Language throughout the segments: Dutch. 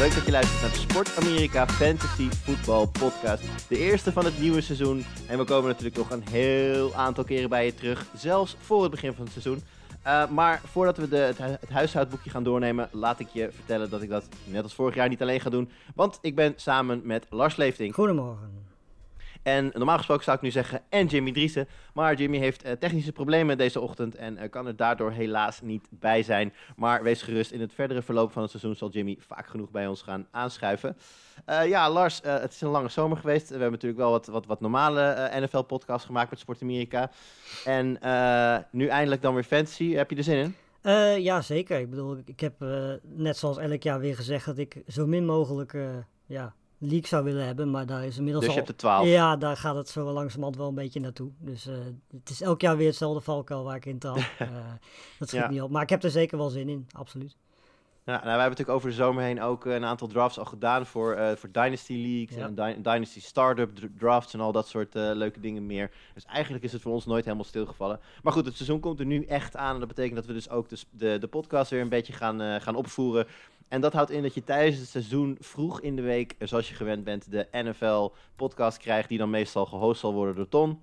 leuk dat je luistert naar de Sport Amerika Fantasy Football Podcast. De eerste van het nieuwe seizoen. En we komen natuurlijk nog een heel aantal keren bij je terug. Zelfs voor het begin van het seizoen. Uh, maar voordat we de, het, het huishoudboekje gaan doornemen, laat ik je vertellen dat ik dat net als vorig jaar niet alleen ga doen. Want ik ben samen met Lars Leefting. Goedemorgen. En normaal gesproken zou ik nu zeggen en Jimmy Driessen. Maar Jimmy heeft eh, technische problemen deze ochtend en eh, kan er daardoor helaas niet bij zijn. Maar wees gerust, in het verdere verloop van het seizoen zal Jimmy vaak genoeg bij ons gaan aanschuiven. Eh, ja, Lars, het is een lange zomer geweest. We hebben natuurlijk wel wat, wat, wat normale NFL-podcasts gemaakt met Sport Amerika. En nu eindelijk dan weer fantasy. Heb je er zin in? Ja, zeker. Ik bedoel, ik- heb net zoals elk jaar weer gezegd dat ik zo min mogelijk ja, league zou willen hebben. Maar daar is inmiddels Dus je al... hebt er 12. Ja, daar gaat het zo langzamerhand wel een beetje naartoe. Dus eh, het is elk jaar weer hetzelfde valkuil waar ik in trap. Eh, dat schiet Ja. niet op. Maar ik heb er zeker wel zin in, absoluut. Ja, nou, wij hebben natuurlijk over de zomer heen ook eh, een aantal drafts al gedaan voor, voor Dynasty Leagues Ja. en Dy- Dynasty Startup dr- drafts en al dat soort leuke dingen meer. Dus eigenlijk is het voor ons nooit helemaal stilgevallen. Maar goed, het seizoen komt er nu echt aan en dat betekent dat we dus ook de, de, de podcast weer een beetje gaan, gaan opvoeren. En dat houdt in dat je tijdens het seizoen vroeg in de week, zoals je gewend bent, de NFL podcast krijgt die dan meestal gehost zal worden door Ton.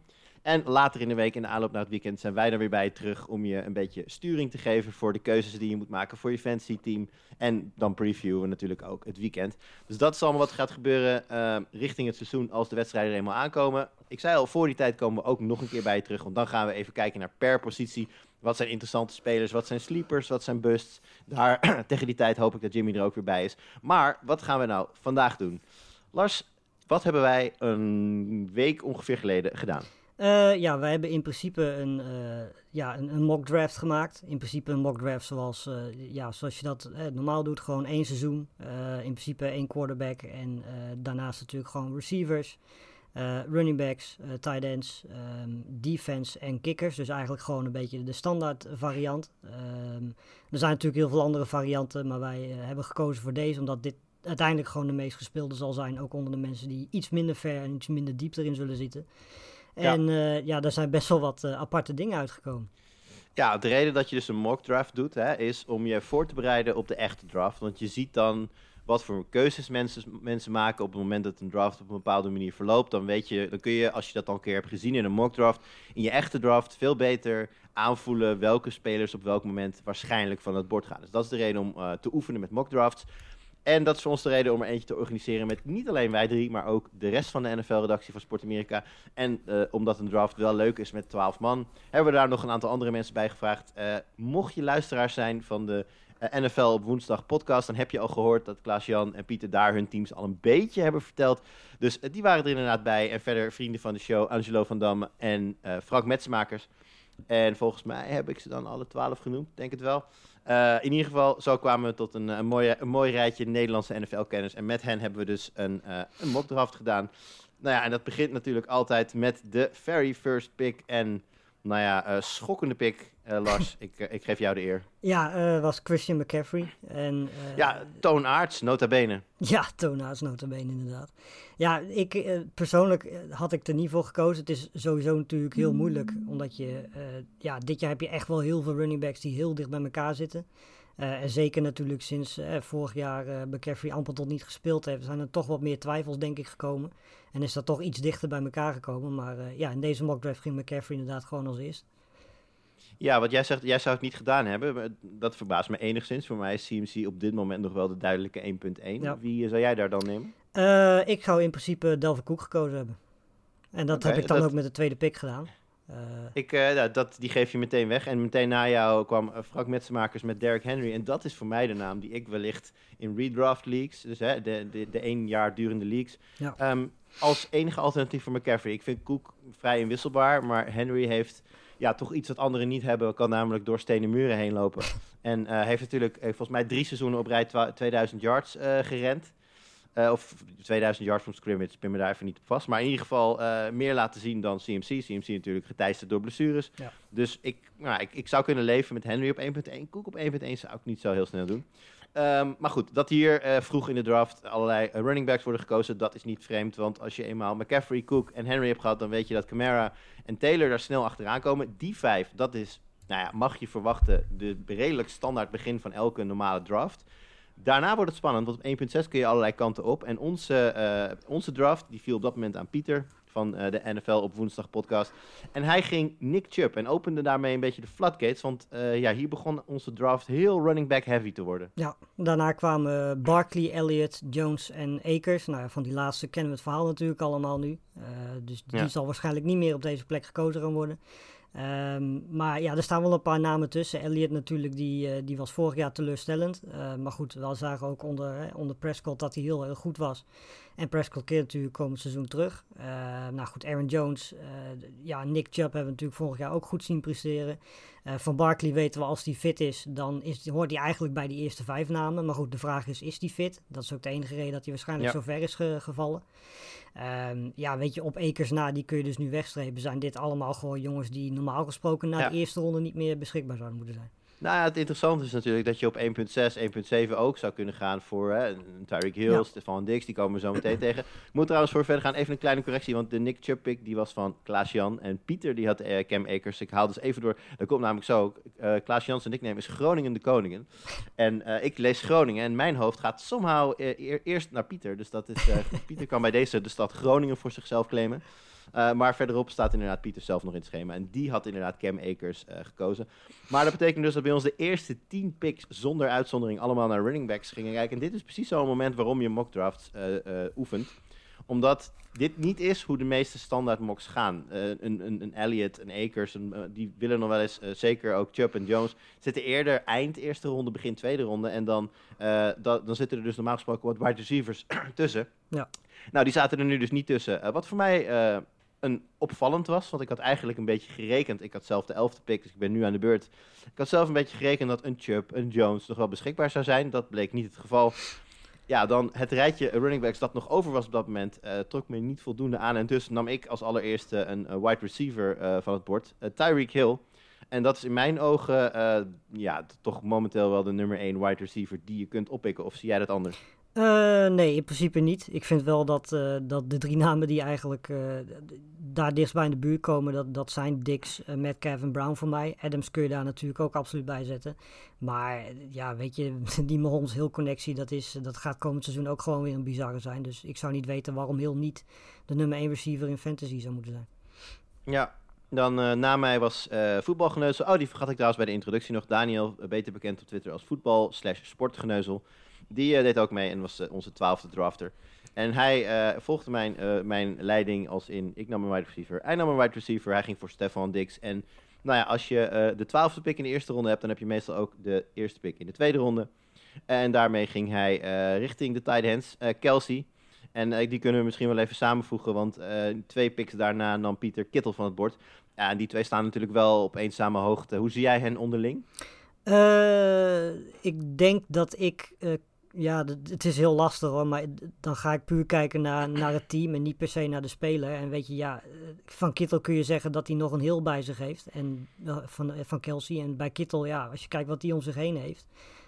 En later in de week, in de aanloop naar het weekend, zijn wij er weer bij terug om je een beetje sturing te geven voor de keuzes die je moet maken voor je fantasy team. En dan previewen we natuurlijk ook het weekend. Dus dat is allemaal wat gaat gebeuren eh, richting het seizoen als de wedstrijden er eenmaal aankomen. Ik zei al, voor die tijd komen we ook nog een keer bij je terug. Want dan gaan we even kijken naar per positie. Wat zijn interessante spelers? Wat zijn sleepers? Wat zijn busts? Daar, tegen die tijd hoop ik dat Jimmy er ook weer bij is. Maar wat gaan we nou vandaag doen? Lars, wat hebben wij een week ongeveer geleden gedaan? Eh, ja, wij hebben in principe een, eh, ja, een, mock draft gemaakt. In principe een mock draft zoals, eh, ja, zoals je dat normaal doet. Gewoon één seizoen. In principe één quarterback. En daarnaast natuurlijk gewoon receivers. running backs, tight ends, ehm, defense en kickers. Dus eigenlijk gewoon een beetje de standaard variant. Ehm, er zijn natuurlijk heel veel andere varianten. Maar wij hebben gekozen voor deze. Omdat dit uiteindelijk gewoon de meest gespeelde zal zijn. Ook onder de mensen die iets minder ver en iets minder diep erin zullen zitten. Ja. En eh, ja, daar zijn best wel wat eh, aparte dingen uitgekomen. Ja, de reden dat je dus een mock draft doet, hè, is om je voor te bereiden op de echte draft. Want je ziet dan wat voor keuzes mensen, mensen maken op het moment dat een draft op een bepaalde manier verloopt. Dan weet je, dan kun je, als je dat al een keer hebt gezien in een mock draft, in je echte draft veel beter aanvoelen welke spelers op welk moment waarschijnlijk van het bord gaan. Dus dat is de reden om eh, te oefenen met mock drafts. En dat is voor ons de reden om er eentje te organiseren met niet alleen wij drie, maar ook de rest van de NFL-redactie van Sport Amerika. En eh, omdat een draft wel leuk is met 12 man, hebben we daar nog een aantal andere mensen bij gevraagd. Eh, mocht je luisteraar zijn van de eh, NFL op woensdag podcast, dan heb je al gehoord dat Klaas-Jan en Pieter daar hun teams al een beetje hebben verteld. Dus die waren er inderdaad bij. En verder vrienden van de show, Angelo van Damme en Frank Metsmakers. En volgens mij heb ik ze dan alle 12 genoemd, denk het wel. Eh, in ieder geval, zo kwamen we tot een, een, mooie, een mooi rijtje Nederlandse NFL-kennis. En met hen hebben we dus een, eh een gedaan. Nou ja, en dat begint natuurlijk altijd met de very first pick. En nou ja, eh, schokkende pick. Eh, Lars, ik, eh, ik geef jou de eer. Ja, was Christian McCaffrey. En, Ja, toonaards, nota bene. Ja, toonaards notabene inderdaad. Ja, ik persoonlijk had ik er niet voor gekozen. Het is sowieso natuurlijk heel moeilijk, omdat je, ja, dit jaar heb je echt wel heel veel running backs die heel dicht bij elkaar zitten. Eh, en zeker natuurlijk sinds eh, vorig jaar eh McCaffrey amper tot niet gespeeld heeft, zijn er toch wat meer twijfels denk ik gekomen. En is dat toch iets dichter bij elkaar gekomen. Maar ja, in deze mock draft ging McCaffrey inderdaad gewoon als eerst. Ja, wat jij zegt, jij zou het niet gedaan hebben. Dat verbaast me enigszins. Voor mij is CMC op dit moment nog wel de duidelijke 1.1. Ja. Wie zou jij daar dan nemen? Ik zou in principe Delvin Cook gekozen hebben. En dat heb ik dan dat- ook met de tweede pick gedaan. Eh, Ik, eh, nou, dat, die geef je meteen weg. En meteen na jou kwam eh, Frank Metsenmakers met Derrick Henry. En dat is voor mij de naam die ik wellicht in redraft leagues, dus hè, de, de, de één jaar durende leagues, Ja. ehm, als enige alternatief voor McCaffrey. Ik vind Cook vrij inwisselbaar, maar Henry heeft ja, toch iets wat anderen niet hebben. Kan namelijk door stenen muren heen lopen. En eh, heeft natuurlijk volgens mij drie seizoenen op rij twa- 2000 yards eh, gerend. Eh, of 2000 yards from scrimmage, ik ben me daar even niet op vast. Maar in ieder geval eh, meer laten zien dan CMC. CMC natuurlijk geteisterd door blessures. Ja. Dus ik, nou, ik, ik zou kunnen leven met Henry op 1.1. Cook op 1.1 zou ik niet zo heel snel doen. Ehm, maar goed, dat hier eh, vroeg in de draft allerlei running backs worden gekozen, dat is niet vreemd. Want als je eenmaal McCaffrey, Cook en Henry hebt gehad, dan weet je dat Camara en Taylor daar snel achteraan komen. Die vijf, dat is, nou ja, mag je verwachten, de redelijk standaard begin van elke normale draft. Daarna wordt het spannend, want op 1.6 kun je allerlei kanten op. En onze, eh, onze draft, die viel op dat moment aan Pieter van eh, de NFL op woensdag podcast. En hij ging Nick Chubb en opende daarmee een beetje de floodgates. Want eh, ja, hier begon onze draft heel running back heavy te worden. Ja, daarna kwamen Barkley, Elliott, Jones en Akers. Nou, ja, van die laatste kennen we het verhaal natuurlijk allemaal nu. Dus die Ja. zal waarschijnlijk niet meer op deze plek gekozen gaan worden. Ehm, maar ja, er staan wel een paar namen tussen. Elliott natuurlijk, die, eh, die was vorig jaar teleurstellend. Eh, maar goed, we zagen ook onder, hè, onder Prescott dat hij heel erg goed was. En Prescott keert natuurlijk komend seizoen terug. Eh, nou goed, Aaron Jones, eh, ja, Nick Chubb hebben we natuurlijk vorig jaar ook goed zien presteren. Eh, van Barkley weten we als hij fit is, dan is, hoort hij eigenlijk bij die eerste vijf namen. Maar goed, de vraag is, is hij fit? Dat is ook de enige reden dat hij waarschijnlijk Ja. zo ver is ge- gevallen. Ehm, ja, weet je, op Ekers na, die kun je dus nu wegstrepen. Zijn dit allemaal gewoon jongens die normaal gesproken na Ja. de eerste ronde niet meer beschikbaar zouden moeten zijn? Nou ja, het interessante is natuurlijk dat je op 1.6, 1.7 ook zou kunnen gaan voor hè, Tyreek Hill, Ja. Stefan Dix, die komen we zo meteen tegen. Ik moet trouwens voor verder gaan even een kleine correctie, want de Nick Chubb pick die was van Klaas-Jan en Pieter die had eh, Cam Akers. Ik haal dus even door, dat komt namelijk zo, eh Klaas-Jan zijn nickname is Groningen de Koningen. En eh, ik lees Groningen en mijn hoofd gaat somehow eh, eer- eerst naar Pieter. Dus dat is, Pieter kan bij deze de stad Groningen voor zichzelf claimen. Eh, maar verderop staat inderdaad Pieter zelf nog in het schema. En die had inderdaad Cam Akers eh, gekozen. Maar dat betekent dus dat bij ons de eerste 10 picks zonder uitzondering allemaal naar running backs gingen kijken. En dit is precies zo'n moment waarom je mock drafts eh, oefent. Omdat dit niet is hoe de meeste standaard mocks gaan. Een, een, een Elliott, een Akers, een, die willen nog wel eens, zeker ook Chubb en Jones, zitten eerder eind eerste ronde, begin tweede ronde. En dan, da- dan zitten er dus normaal gesproken wat wide receivers tussen. Ja. Nou, die zaten er nu dus niet tussen. Wat voor mij een opvallend was, want ik had eigenlijk een beetje gerekend. Ik had zelf de elfde pick, dus ik ben nu aan de beurt. Ik had zelf een beetje gerekend dat een Chubb, een Jones nog wel beschikbaar zou zijn. Dat bleek niet het geval. Ja, dan het rijtje running backs dat nog over was op dat moment, eh, trok me niet voldoende aan. En dus nam ik als allereerste een, eh, wide receiver eh, van het bord, Tyreek Hill. En dat is in mijn ogen ja, toch momenteel wel de nummer 1 wide receiver die je kunt oppikken. Of zie jij dat anders? Eh, nee, in principe niet. Ik vind wel dat, eh, dat de drie namen die eigenlijk d- daar dichtst in de buurt komen, dat, dat zijn Dix, uh, Metcalf en Brown voor mij. Adams kun je daar natuurlijk ook absoluut bij zetten. Maar ja, weet je, die Mahomes Hill connectie, dat, is, dat gaat komend seizoen ook gewoon weer een bizarre zijn. Dus ik zou niet weten waarom Hill niet de nummer 1 receiver in fantasy zou moeten zijn. Ja, dan na mij was eh voetbalgeneuzel. Oh, die vergat ik trouwens bij de introductie nog. Daniel, beter bekend op Twitter als voetbal slash sportgeneuzel. Die eh, deed ook mee en was eh, onze twaalfde drafter. En hij eh, volgde mijn, mijn leiding als in, ik nam een wide receiver. Hij nam een wide receiver, hij ging voor Stefan Dix. En nou ja, als je de twaalfde pick in de eerste ronde hebt, dan heb je meestal ook de eerste pick in de tweede ronde. En daarmee ging hij richting de tight ends, Kelsey. En die kunnen we misschien wel even samenvoegen, want twee picks daarna nam Pieter Kittel van het bord. Ja, en die twee staan natuurlijk wel op eenzame hoogte. Hoe zie jij hen onderling? Ik denk dat ik. Ja, het is heel lastig hoor. Maar dan ga ik puur kijken naar, naar het team en niet per se naar de speler. En weet je, ja, eh, van Kittel kun je zeggen dat hij nog een heel bij zich heeft. En eh, van, eh, van Kelsey. En bij Kittel, ja, als je kijkt wat hij om zich heen heeft.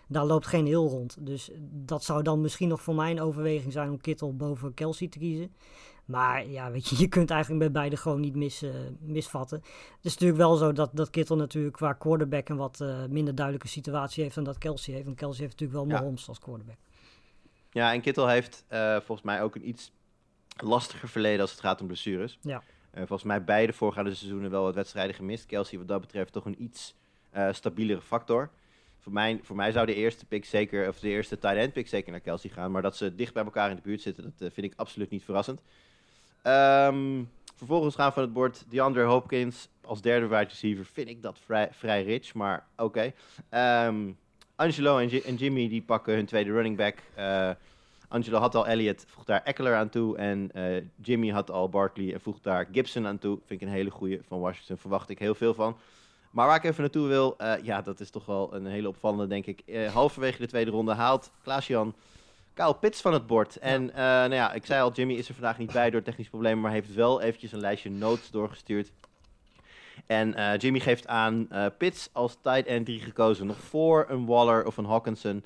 Daar loopt geen heel rond. Dus dat zou dan misschien nog voor mij een overweging zijn om Kittel boven Kelsey te kiezen. Maar ja, weet je, je kunt eigenlijk bij beide gewoon niet mis, eh, misvatten. Het is natuurlijk wel zo dat, dat Kittel natuurlijk qua quarterback een wat eh, minder duidelijke situatie heeft dan dat Kelsey heeft. Want Kelsey heeft natuurlijk wel Ja. Mahomes als quarterback. Ja, en Kittel heeft eh, volgens mij ook een iets lastiger verleden als het gaat om blessures. Ja. Volgens mij beide voorgaande seizoenen wel wat wedstrijden gemist. Kelsey wat dat betreft toch een iets stabielere factor. Voor mij, voor mij zou de eerste pick zeker, of de eerste tight end pick zeker naar Kelsey gaan. Maar dat ze dicht bij elkaar in de buurt zitten, dat vind ik absoluut niet verrassend. Ehm, Vervolgens gaan van het bord DeAndre Hopkins als derde wide receiver. Vind ik dat vrij, vrij rich, maar oké. Ehm, Angelo en, Ji- en Jimmy die pakken hun tweede running back. Eh, Angelo had al Elliott, voegt daar Eckler aan toe. En eh, Jimmy had al Barkley en voegt daar Gibson aan toe. Vind ik een hele goede van Washington. Verwacht ik heel veel van. Maar waar ik even naartoe wil, eh, ja, dat is toch wel een hele opvallende, denk ik. Halverwege de tweede ronde haalt Klaas-Jan Kyle Pitts van het bord. En eh, nou ja, ik zei al, Jimmy is er vandaag niet bij door technische problemen, maar heeft wel eventjes een lijstje notes doorgestuurd. En eh, Jimmy geeft aan eh Pitts als tight end 3 gekozen, nog voor een Waller of een Hawkinson.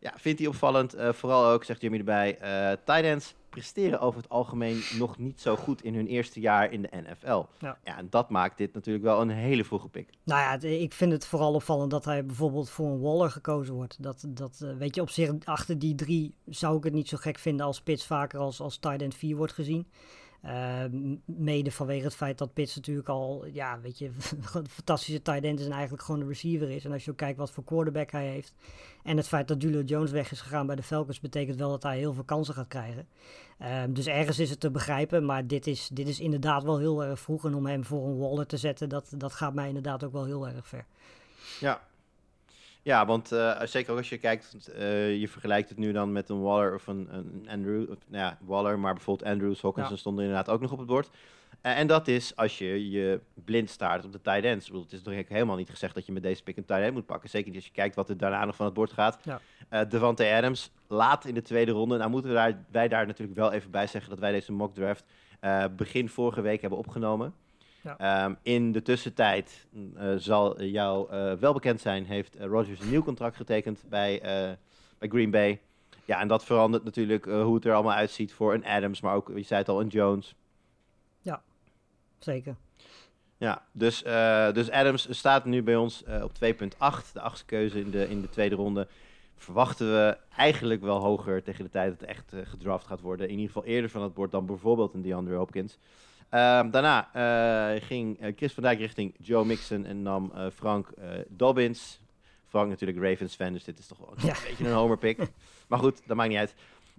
Ja, vindt hij opvallend. Eh, vooral ook, zegt Jimmy erbij, eh tight ends presteren over het algemeen nog niet zo goed in hun eerste jaar in de NFL. Ja. Ja, en dat maakt dit natuurlijk wel een hele vroege pick. Nou ja, het- ik vind het vooral opvallend dat hij bijvoorbeeld voor een Waller gekozen wordt. Dat, dat eh, weet je, op zich achter die drie zou ik het niet zo gek vinden als Pitts vaker als, als tight end 4 wordt gezien. Eh, m- mede vanwege het feit dat Pitts natuurlijk al, ja, weet je, een fantastische tight end is en eigenlijk gewoon de receiver is. En als je kijkt wat voor quarterback hij heeft. En het feit dat Julio Jones weg is gegaan bij de Falcons betekent wel dat hij heel veel kansen gaat krijgen. Eh, dus ergens is het te begrijpen, maar dit is, dit is inderdaad wel heel erg vroeg. En om hem voor een Waller te zetten, dat, dat gaat mij inderdaad ook wel heel erg ver. Ja. Ja, want eh, zeker ook als je kijkt, eh, je vergelijkt het nu dan met een Waller of een, een Andrew. Of, nou ja, Waller, maar bijvoorbeeld Andrews, Hawkinson Ja. stonden inderdaad ook nog op het bord. Eh, en dat is als je je blind staart op de tight ends. Ik bedoel, het is toch helemaal niet gezegd dat je met deze pick een tight end moet pakken. Zeker niet als je kijkt wat er daarna nog van het bord gaat. Ja. Devante Adams, laat in de tweede ronde. Nou moeten we daar, wij daar natuurlijk wel even bij zeggen dat wij deze mock draft begin vorige week hebben opgenomen. Ja. Ehm, in de tussentijd eh, zal jou eh, wel bekend zijn, heeft eh, Rodgers een nieuw contract getekend bij, bij Green Bay. Ja, en dat verandert natuurlijk hoe het er allemaal uitziet voor een Adams, maar ook, je zei het al, een Jones. Zeker. Ja, dus, dus Adams staat nu bij ons op 2.8, de achtste keuze in de, in de tweede ronde. Verwachten we eigenlijk wel hoger tegen de tijd dat het echt gedraft gaat worden. In ieder geval eerder van het bord dan bijvoorbeeld een DeAndre Hopkins. Ehm, daarna eh, ging eh, Chris van Dijk richting Joe Mixon en nam eh, Frank eh, Dobbins. Frank natuurlijk Ravens fan, dus dit is toch wel een Ja. beetje een homer pick. maar goed, dat maakt niet uit.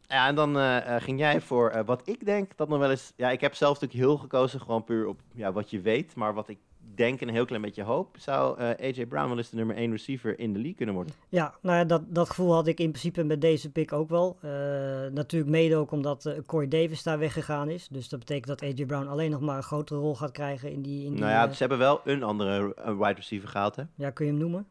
Ja, en dan ging jij voor wat ik denk dat nog wel eens... Ja, ik heb zelf natuurlijk heel gekozen, gewoon puur op ja, wat je weet. Maar wat ik denk en een heel klein beetje hoop... zou eh, AJ Brown wel eens de nummer 1 receiver in de league kunnen worden. Ja, nou ja, dat, dat gevoel had ik in principe met deze pick ook wel. Eh, natuurlijk mede ook omdat eh, Corey Davis daar weggegaan is. Dus dat betekent dat AJ Brown alleen nog maar een grotere rol gaat krijgen in die... In die nou ja, ze hebben wel een andere wide receiver gehaald, hè? ja, kun je hem noemen?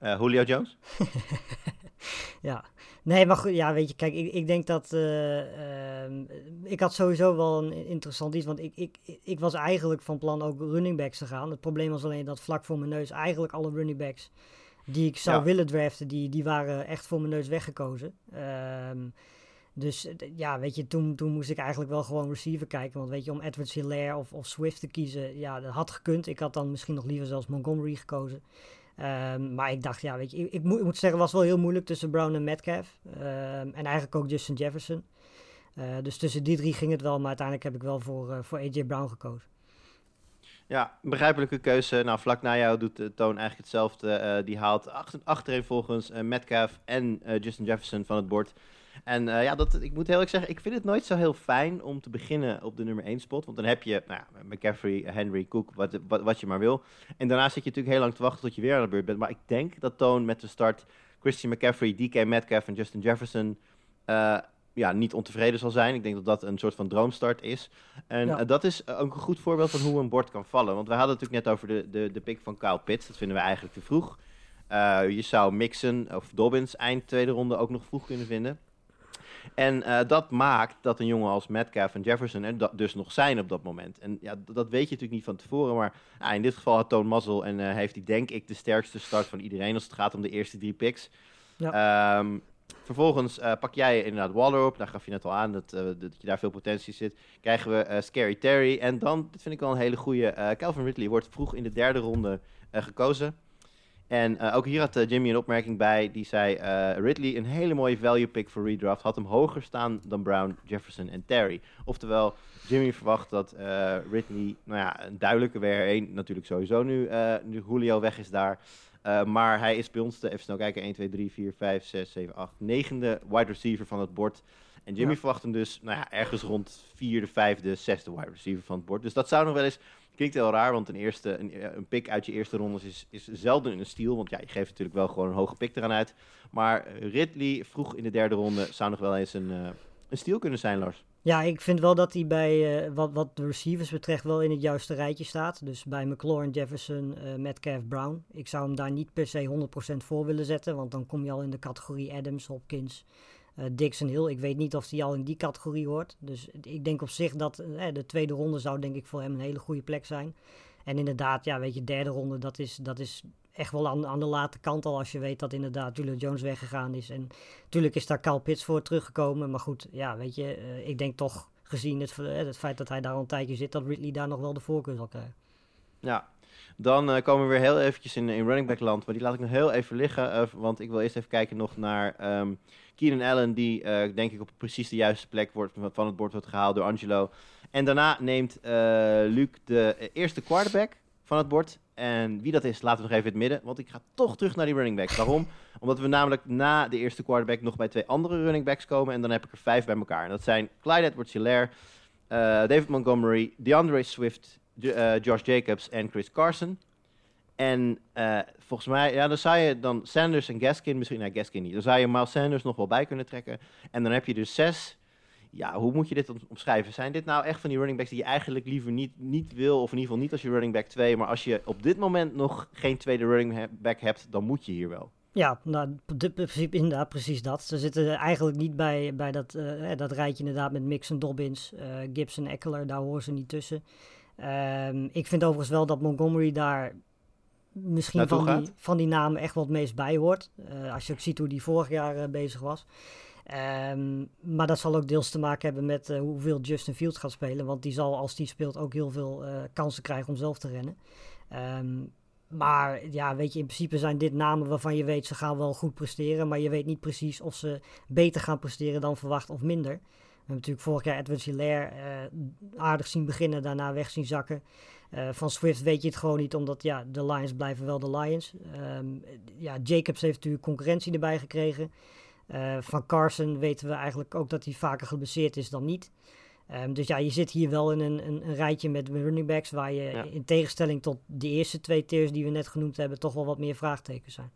Julio Jones? Ja, nee, maar goed, ja, weet je, kijk, ik, ik denk dat. eh, ehm, ik had sowieso wel een interessant iets, want ik, ik, ik was eigenlijk van plan ook running backs te gaan. Het probleem was alleen dat vlak voor mijn neus eigenlijk alle running backs die ik zou Ja. willen draften, die, die waren echt voor mijn neus weggekozen. Ehm, dus eh, ja, weet je, toen, toen moest ik eigenlijk wel gewoon receiver kijken. Want weet je, om Edwards Hilaire of, of Swift te kiezen, ja, dat had gekund. Ik had dan misschien nog liever zelfs Montgomery gekozen. Ehm, maar ik dacht, ja, weet je, ik, ik, moet, moet zeggen, het was wel heel moeilijk tussen Brown en Metcalf. Ehm, en eigenlijk ook Justin Jefferson. Eh, dus tussen die drie ging het wel, maar uiteindelijk heb ik wel voor, eh, voor AJ Brown gekozen. Ja, begrijpelijke keuze. Nou, vlak na jou doet de Toon eigenlijk hetzelfde. Eh, die haalt achter, volgens eh, Metcalf en eh, Justin Jefferson van het bord. En eh, ja, dat, ik moet heel eerlijk zeggen, ik vind het nooit zo heel fijn om te beginnen op de nummer 1 spot. Want dan heb je nou, McCaffrey, Henry, Cook, wat, wat, wat je maar wil. En daarna zit je natuurlijk heel lang te wachten tot je weer aan de beurt bent. Maar ik denk dat Toon met de start Christian McCaffrey, DK Metcalf en Justin Jefferson... eh, ja, niet ontevreden zal zijn. Ik denk dat dat een soort van droomstart is. En Ja. eh, dat is ook een goed voorbeeld van hoe een bord kan vallen. Want we hadden het natuurlijk net over de, de, de pick van Kyle Pitts. Dat vinden we eigenlijk te vroeg. Je zou Mixon of Dobbins eind tweede ronde ook nog vroeg kunnen vinden. En eh, dat maakt dat een jongen als Metcalf en Jefferson er da- dus nog zijn op dat moment. En ja, d- dat weet je natuurlijk niet van tevoren. Maar ja, in dit geval had Toon mazzel en eh, heeft hij denk ik de sterkste start van iedereen als het gaat om de eerste drie picks. Ehm, vervolgens eh, pak jij inderdaad Waller op. Daar gaf je net al aan dat, dat je daar veel potentie zit. Krijgen we Scary Terry. En dan, dit vind ik wel een hele goede, Calvin Ridley wordt vroeg in de derde ronde gekozen. En eh, ook hier had eh, Jimmy een opmerking bij. Die zei, eh, Ridley een hele mooie value pick voor redraft. Had hem hoger staan dan Brown, Jefferson en Terry. Oftewel, Jimmy verwacht dat Ridley, nou ja, een duidelijke weer één natuurlijk sowieso nu, nu Julio weg is daar. Maar hij is bij ons, de, even snel kijken, 1, 2, 3, 4, 5, 6, 7, 8, negende wide receiver van het bord. En Jimmy Ja. verwacht hem dus nou ja, ergens rond vierde, vijfde, zesde wide receiver van het bord. Dus dat zou nog wel eens... Klinkt heel raar, want een, eerste, een, een pick uit je eerste rondes is, is zelden een steal. Want ja, je geeft natuurlijk wel gewoon een hoge pick eraan uit. Maar eh, Ridley vroeg in de derde ronde zou nog wel eens een, eh, een steal kunnen zijn, Lars. Ja, ik vind wel dat hij bij eh, wat, wat de receivers betreft wel in het juiste rijtje staat. Dus bij McLaurin, Jefferson, eh Metcalf, Brown. Ik zou hem daar niet per se 100% voor willen zetten, want dan kom je al in de categorie Adams, Hopkins, eh, Dixon Hill. Ik weet niet of hij al in die categorie hoort. Dus ik denk op zich dat eh, de tweede ronde zou denk ik voor hem een hele goede plek zijn. En inderdaad, ja, weet je, derde ronde, dat is, dat is echt wel aan, aan de late kant al als je weet dat inderdaad Julio Jones weggegaan is. En natuurlijk is daar Kyle Pitts voor teruggekomen. Maar goed, ja, weet je, eh, ik denk toch gezien het, eh, het feit dat hij daar al een tijdje zit, dat Ridley daar nog wel de voorkeur zal krijgen. Ja, dan eh, komen we weer heel eventjes in, in running back land. Maar die laat ik nog heel even liggen. eh, want ik wil eerst even kijken nog naar ehm Keenan Allen. Die eh, denk ik op precies de juiste plek wordt, van het bord wordt gehaald door Angelo. En daarna neemt Luc de eerste quarterback van het bord. En wie dat is, laten we nog even in het midden. Want ik ga toch terug naar die running backs. Waarom? Omdat we namelijk na de eerste quarterback nog bij twee andere running backs komen. En dan heb ik er vijf bij elkaar. En dat zijn Clyde Edwards-Hilaire, David Montgomery, DeAndre Swift, Josh Jacobs en Chris Carson. En eh, volgens mij, ja, dan zou je dan Sanders en Gaskin, misschien, nou Gaskin niet, dan zou je Miles Sanders nog wel bij kunnen trekken. En dan heb je dus zes. Ja, hoe moet je dit om- omschrijven? Zijn dit nou echt van die running backs die je eigenlijk liever niet, niet wil, of in ieder geval niet als je running back 2, maar als je op dit moment nog geen tweede running back hebt, dan moet je hier wel. Ja, nou, in principe inderdaad precies dat. Ze zitten eigenlijk niet bij, bij dat, eh, dat rijtje inderdaad met Mixon, Dobbins, eh, Gibson, Eckler. Daar horen ze niet tussen. Ehm, ik vind overigens wel dat Montgomery daar misschien Naartoe van die, van die namen echt wat meest bij hoort. Eh, als je ook ziet hoe die vorig jaar eh, bezig was. Ehm, maar dat zal ook deels te maken hebben met eh, hoeveel Justin Fields gaat spelen. Want die zal, als die speelt, ook heel veel kansen krijgen om zelf te rennen. Ehm, maar ja, weet je, in principe zijn dit namen waarvan je weet ze gaan wel goed presteren. Maar je weet niet precies of ze beter gaan presteren dan verwacht of minder. We hebben natuurlijk vorig jaar Edward Hilaire eh, aardig zien beginnen, daarna weg zien zakken. Eh, van Swift weet je het gewoon niet, omdat ja, de Lions blijven wel de Lions. Ehm, ja, Jacobs heeft natuurlijk concurrentie erbij gekregen. Eh, van Carson weten we eigenlijk ook dat hij vaker geblesseerd is dan niet. Ehm, dus ja, je zit hier wel in een, een, een rijtje met running backs waar je Ja. in tegenstelling tot de eerste twee tiers die we net genoemd hebben, toch wel wat meer vraagtekens zijn.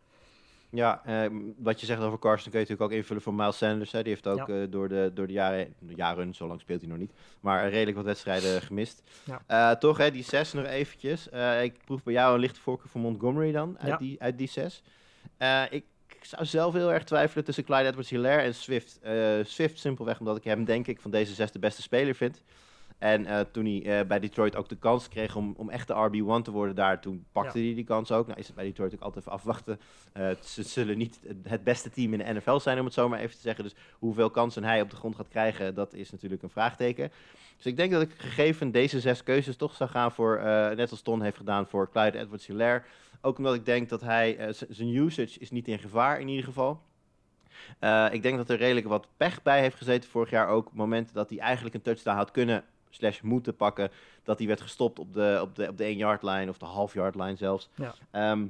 Ja, eh, wat je zegt over Carson kun je natuurlijk ook invullen voor Miles Sanders. Hè. Die heeft ook Ja. eh, door, de, door de jaren, jaren, zo lang speelt hij nog niet, maar redelijk wat wedstrijden gemist. Ja. Eh, toch, hè, die zes nog eventjes. Eh, ik proef bij jou een lichte voorkeur voor Montgomery dan, uit, Ja. die, uit die zes. Ik zou zelf heel erg twijfelen tussen Clyde Edwards-Hilaire en Swift. Swift simpelweg omdat ik hem denk ik van deze zes de beste speler vind. En eh, toen hij eh, bij Detroit ook de kans kreeg om, om echt de RB1 te worden daar, toen pakte hij die kans ook. Nou is het bij Detroit ook altijd even afwachten. Eh, ze zullen niet het beste team in de NFL zijn, om het zo maar even te zeggen. Dus hoeveel kansen hij op de grond gaat krijgen, dat is natuurlijk een vraagteken. Dus ik denk dat ik gegeven deze zes keuzes toch zou gaan voor, net als Ton heeft gedaan, voor Clyde Edwards-Hilaire. Ook omdat ik denk dat hij, zijn usage is niet in gevaar in ieder geval. Ik denk dat er redelijk wat pech bij heeft gezeten vorig jaar ook. Momenten dat hij eigenlijk een touchdown had kunnen slash moeten pakken. Dat hij werd gestopt op de, op de, op de 1-yard line of de half-yard line zelfs. Ja. Ehm,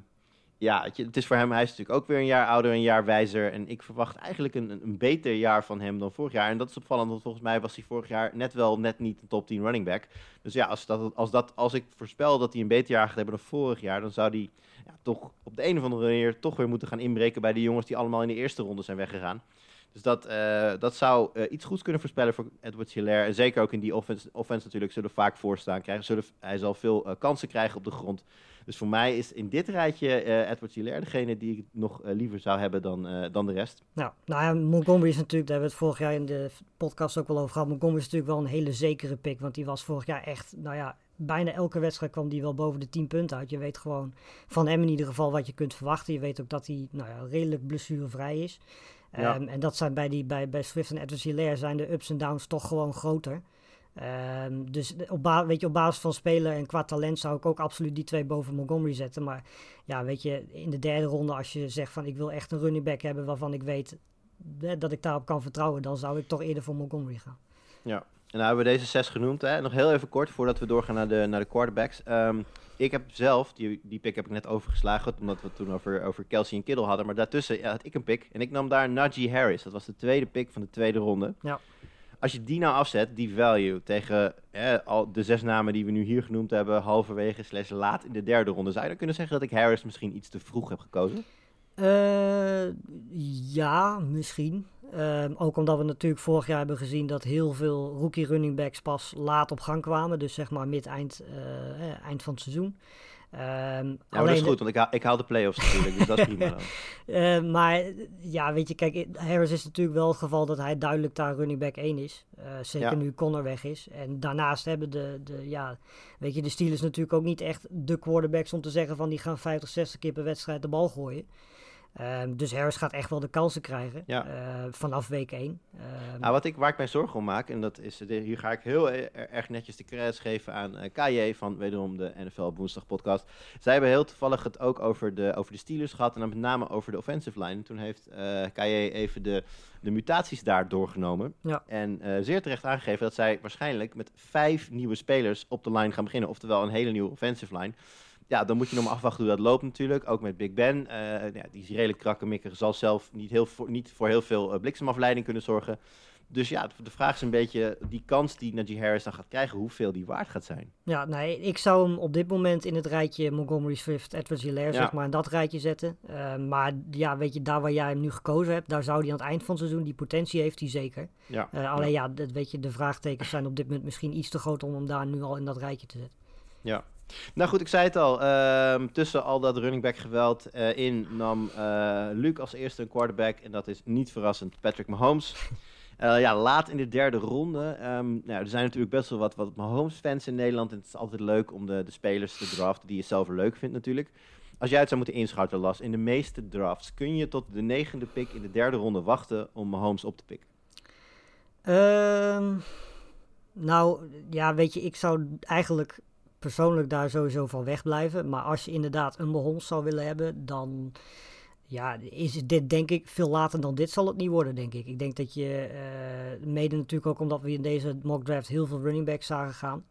ja, het, is voor hem, hij is natuurlijk ook weer een jaar ouder, een jaar wijzer. En ik verwacht eigenlijk een, een, een beter jaar van hem dan vorig jaar. En dat is opvallend, want volgens mij was hij vorig jaar net wel net niet een top 10 running back. Dus ja, als, dat, als, dat, als ik voorspel dat hij een beter jaar gaat hebben dan vorig jaar, dan zou hij ja, toch op de een of andere manier toch weer moeten gaan inbreken bij de jongens die allemaal in de eerste ronde zijn weggegaan. Dus dat, eh, dat zou eh, iets goeds kunnen voorspellen voor Edward Hilaire. En zeker ook in die offense, offense natuurlijk zullen vaak voorstaan krijgen. Zullen, hij zal veel eh, kansen krijgen op de grond. Dus voor mij is in dit rijtje Edward Hilaire degene die ik nog liever zou hebben dan, dan de rest. Nou, nou ja, Montgomery is natuurlijk, daar hebben we het vorig jaar in de podcast ook wel over gehad. Montgomery is natuurlijk wel een hele zekere pick, want die was vorig jaar echt, nou ja, bijna elke wedstrijd kwam die wel boven de 10 punten uit. Je weet gewoon van hem in ieder geval wat je kunt verwachten. Je weet ook dat hij, nou ja, redelijk blessurevrij is. Ja. Ehm, en dat zijn bij, die, bij, bij Swift en Edwards Hilaire zijn de ups en downs toch gewoon groter. Ehm, dus op, ba- weet je, op basis van speler en qua talent zou ik ook absoluut die twee boven Montgomery zetten. Maar ja, weet je, in de derde ronde als je zegt van ik wil echt een running back hebben waarvan ik weet eh, dat ik daarop kan vertrouwen, dan zou ik toch eerder voor Montgomery gaan. Ja. nou hebben we deze zes genoemd. Hè? Nog heel even kort voordat we doorgaan naar de, naar de quarterbacks. Ehm, ik heb zelf, die, die pick heb ik net overgeslagen, omdat we het toen over, over Kelsey en Kittle hadden. Maar daartussen ja, had ik een pick en ik nam daar Najee Harris. Dat was de tweede pick van de tweede ronde. Ja. Als je die nou afzet, die value, tegen al de zes namen die we nu hier genoemd hebben, halverwege slash laat in de derde ronde, zou je dan kunnen zeggen dat ik Harris misschien iets te vroeg heb gekozen? Eh, ja, misschien. Ehm, ook omdat we natuurlijk vorig jaar hebben gezien dat heel veel rookie running backs pas laat op gang kwamen. Dus zeg maar mid-eind eh, eh, eind van het seizoen. Ehm, Ja, maar dat is goed, want ik haal, ik haal de playoffs natuurlijk, dus dat is prima. Eh, maar ja, weet je, kijk, Harris is natuurlijk wel het geval dat hij duidelijk daar running back 1 is. Eh, zeker Ja. nu Connor weg is. En daarnaast hebben de, de, ja, weet je, de Steelers natuurlijk ook niet echt de quarterbacks om te zeggen van die gaan 50, 60 keer per wedstrijd de bal gooien. Ehm, dus Harris gaat echt wel de kansen krijgen Ja. eh, vanaf week 1. Ehm, Nou, wat ik, waar ik mij zorgen om maak, en dat is, de- hier ga ik heel e- erg netjes de credits geven aan eh KJ van wederom de NFL Woensdag podcast. Zij hebben heel toevallig het ook over de, over de Steelers gehad en dan met name over de offensive line. En toen heeft eh KJ even de, de mutaties daar doorgenomen. Ja. En eh, zeer terecht aangegeven dat zij waarschijnlijk met vijf nieuwe spelers op de line gaan beginnen. Oftewel een hele nieuwe offensive line. Ja, dan moet je nog maar afwachten hoe dat loopt natuurlijk. Ook met Big Ben. eh, ja, die is redelijk krakkemikkig. Zal zelf niet, heel voor, niet voor heel veel eh, bliksemafleiding kunnen zorgen. Dus ja, de vraag is een beetje die kans die Najee Harris dan gaat krijgen, hoeveel die waard gaat zijn. Ja, nee, ik zou hem op dit moment in het rijtje Montgomery Swift, Edwards Hilaire, Ja. zeg maar, in dat rijtje zetten. Eh, maar ja, weet je, daar waar jij hem nu gekozen hebt, daar zou hij aan het eind van het seizoen, die potentie heeft hij zeker. Ja. Alleen ja, dat, weet je, de vraagtekens zijn op dit moment misschien iets te groot om hem daar nu al in dat rijtje te zetten. Ja. Nou goed, ik zei het al. ehm, tussen al dat running back geweld eh, in nam eh Luc als eerste een quarterback. En dat is niet verrassend Patrick Mahomes. Eh, ja, laat in de derde ronde. Ehm, nou, er zijn natuurlijk best wel wat, wat Mahomes-fans in Nederland. En het is altijd leuk om de, de spelers te draften die je zelf leuk vindt natuurlijk. Als jij het zou moeten inschatten, Las, in de meeste drafts kun je tot de negende pick in de derde ronde wachten om Mahomes op te pikken. Ehm, nou, ja, weet je, ik zou eigenlijk persoonlijk daar sowieso van wegblijven. Maar als je inderdaad een Mahomes zou willen hebben, dan ja, is dit denk ik veel later dan dit zal het niet worden, denk ik. Ik denk dat je, eh, mede natuurlijk ook omdat we in deze mock draft heel veel running backs zagen gaan.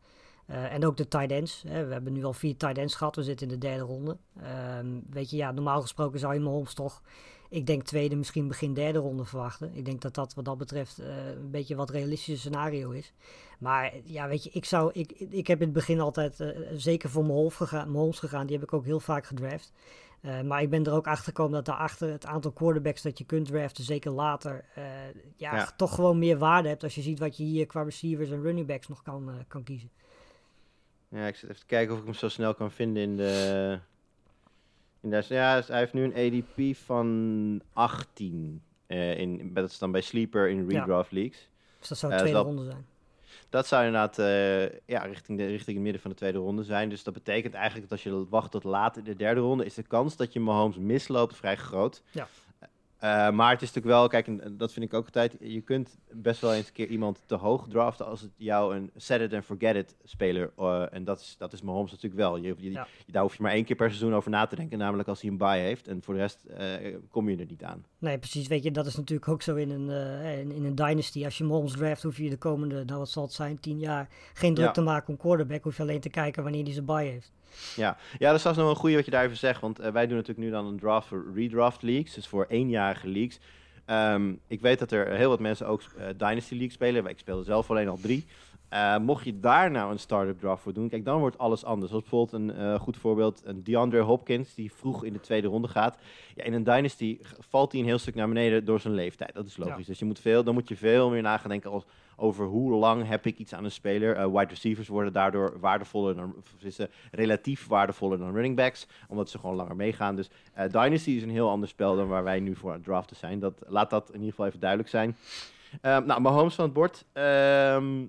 Eh, en ook de tight ends. Hè. We hebben nu al vier tight ends gehad. We zitten in de derde ronde. Ehm, weet je, ja, normaal gesproken zou je Mahomes toch, ik denk tweede, misschien begin derde ronde verwachten. Ik denk dat dat wat dat betreft eh, een beetje wat realistische scenario is. Maar ja, weet je, ik zou, ik, ik heb in het begin altijd eh, zeker voor Mahomes gegaan, Mahomes gegaan. Die heb ik ook heel vaak gedraft. Eh, maar ik ben er ook achter gekomen dat daarachter het aantal quarterbacks dat je kunt draften, zeker later, ja, Ja. toch gewoon meer waarde hebt als je ziet wat je hier qua receivers en running backs nog kan, kan kiezen. Ja, ik zit even te kijken of ik hem zo snel kan vinden in de. Ja, hij heeft nu een ADP van 18. eh in, dat is dan bij Sleeper in Ja. redraft leagues. Dus dat zou Ja, de is tweede ronde zijn. Dat zou inderdaad eh, ja, richting, de, richting het midden van de tweede ronde zijn. Dus dat betekent eigenlijk dat als je wacht tot laat in de derde ronde, is de kans dat je Mahomes misloopt vrij groot. Ja. Eh, maar het is natuurlijk wel, kijk, en dat vind ik ook altijd, je kunt best wel eens een keer iemand te hoog draften als het jou een set it and forget it speler, eh, en dat is, dat is Mahomes natuurlijk wel. Je, je, Ja. Daar hoef je maar één keer per seizoen over na te denken, namelijk als hij een bye heeft. En voor de rest eh, kom je er niet aan. Nee, precies. Weet je, dat is natuurlijk ook zo in een, in, in een dynasty. Als je Mahomes draft, hoef je de komende, nou wat zal het zijn, tien jaar geen druk Ja. te maken om quarterback. Hoef je alleen te kijken wanneer hij zijn bye heeft. Ja, ja dat is nog wel een goede wat je daar even zegt. Want eh, wij doen natuurlijk nu dan een draft voor redraft leagues. Dus voor eenjarige leagues. Ehm, ik weet dat er heel wat mensen ook eh, Dynasty League spelen. Ik speel er zelf alleen al drie. Eh, mocht je daar nou een startup draft voor doen, kijk, dan wordt alles anders. Zoals bijvoorbeeld een goed voorbeeld, een DeAndre Hopkins, die vroeg in de tweede ronde gaat. Ja, in een Dynasty valt hij een heel stuk naar beneden door zijn leeftijd. Dat is logisch. Ja. Dus je moet veel, dan moet je veel meer na gaan denken als, over hoe lang heb ik iets aan een speler. Eh, wide receivers worden daardoor waardevoller dan, is, relatief waardevoller dan running backs, omdat ze gewoon langer meegaan. Dus eh, Dynasty is een heel ander spel dan waar wij nu voor aan het draften zijn. Dat, laat dat in ieder geval even duidelijk zijn. Ehm nou, Mahomes van het bord. Ehm,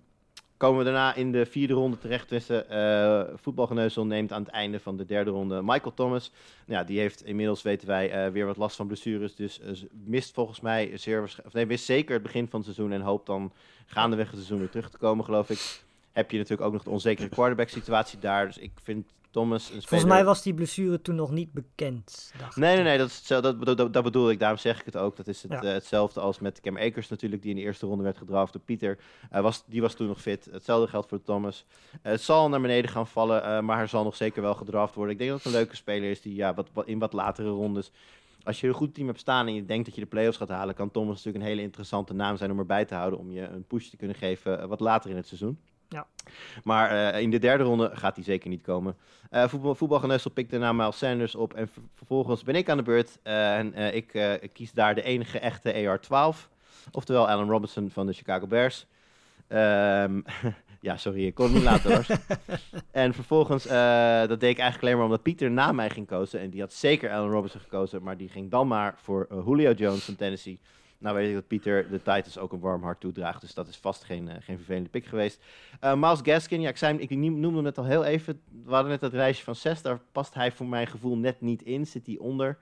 komen we daarna in de vierde ronde terecht tussen uh, voetbalgeneuzel neemt aan het einde van de derde ronde Michael Thomas. Ja, die heeft inmiddels, weten wij, eh, weer wat last van blessures. Dus eh, mist volgens mij zeer of nee, mist zeker het begin van het seizoen en hoopt dan gaandeweg het seizoen weer terug te komen, geloof ik. heb je natuurlijk ook nog de onzekere quarterback situatie daar. Dus ik vind Thomas een. Volgens mij was die blessure toen nog niet bekend. dacht Nee, nee, nee, dat, is hetzelfde, dat, dat, dat bedoel ik. Daarom zeg ik het ook. Dat is het, Ja. eh, hetzelfde als met Cam Akers natuurlijk, die in de eerste ronde werd gedraft door Pieter. Eh, was, die was toen nog fit. Hetzelfde geldt voor Thomas. Eh, het zal naar beneden gaan vallen, maar hij zal nog zeker wel gedraft worden. Ik denk dat het een leuke speler is die ja, wat, wat, in wat latere rondes... Als je een goed team hebt staan en je denkt dat je de playoffs gaat halen, kan Thomas natuurlijk een hele interessante naam zijn om erbij te houden. Om je een push te kunnen geven wat later in het seizoen. Ja. Maar eh, in de derde ronde gaat hij zeker niet komen. Eh voetbal, voetbalgeneusel pikt daarna Miles Sanders op. En ver- vervolgens ben ik aan de beurt. eh, en ik kies daar de enige echte AR-12. Oftewel Allen Robinson van de Chicago Bears. Ehm, ja, sorry, ik kon het niet laten hoor. en vervolgens, dat deed ik eigenlijk alleen maar omdat Pieter na mij ging kozen. En die had zeker Allen Robinson gekozen. Maar die ging dan maar voor Julio Jones van Tennessee. Nou weet ik dat Pieter de Titans ook een warm hart toedraagt. Dus dat is vast geen, eh, geen vervelende pick geweest. Eh Miles Gaskin, ja, ik, zei, ik noemde hem net al heel even. We hadden net dat reisje van 6. Daar past hij voor mijn gevoel net niet in. Zit hij onder.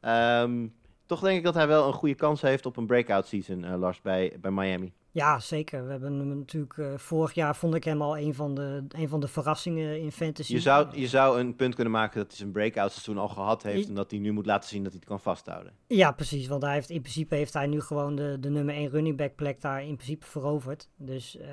Ehm, toch denk ik dat hij wel een goede kans heeft op een breakout season, eh, Lars, bij, bij Miami. Ja, zeker. We hebben hem natuurlijk eh, vorig jaar vond ik hem al een van de, een van de verrassingen in fantasy. Je zou, je zou een punt kunnen maken dat hij zijn breakout seizoen al gehad heeft. En dat hij nu moet laten zien dat hij het kan vasthouden. Ja, precies. Want hij heeft, in principe heeft hij nu gewoon de, de nummer 1 running back plek daar in principe veroverd. Dus eh,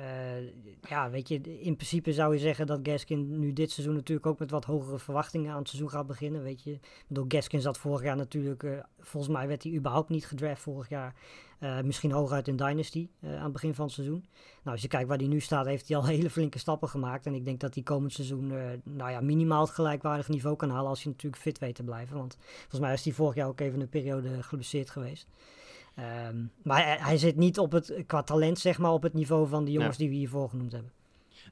ja, weet je, in principe zou je zeggen dat Gaskin nu dit seizoen natuurlijk ook met wat hogere verwachtingen aan het seizoen gaat beginnen. Weet je, ik bedoel, Gaskin zat vorig jaar natuurlijk, eh, volgens mij werd hij überhaupt niet gedraft vorig jaar. Eh, misschien hooguit in Dynasty eh, aan het begin van het seizoen. Nou, als je kijkt waar hij nu staat, heeft hij al hele flinke stappen gemaakt. En ik denk dat hij komend seizoen, eh, nou ja, minimaal het gelijkwaardig niveau kan halen als je natuurlijk fit weet te blijven. Want volgens mij is hij vorig jaar ook even een periode geblesseerd geweest. Ehm, maar hij, hij zit niet op het, qua talent, zeg maar, op het niveau van de jongens die we hiervoor genoemd hebben.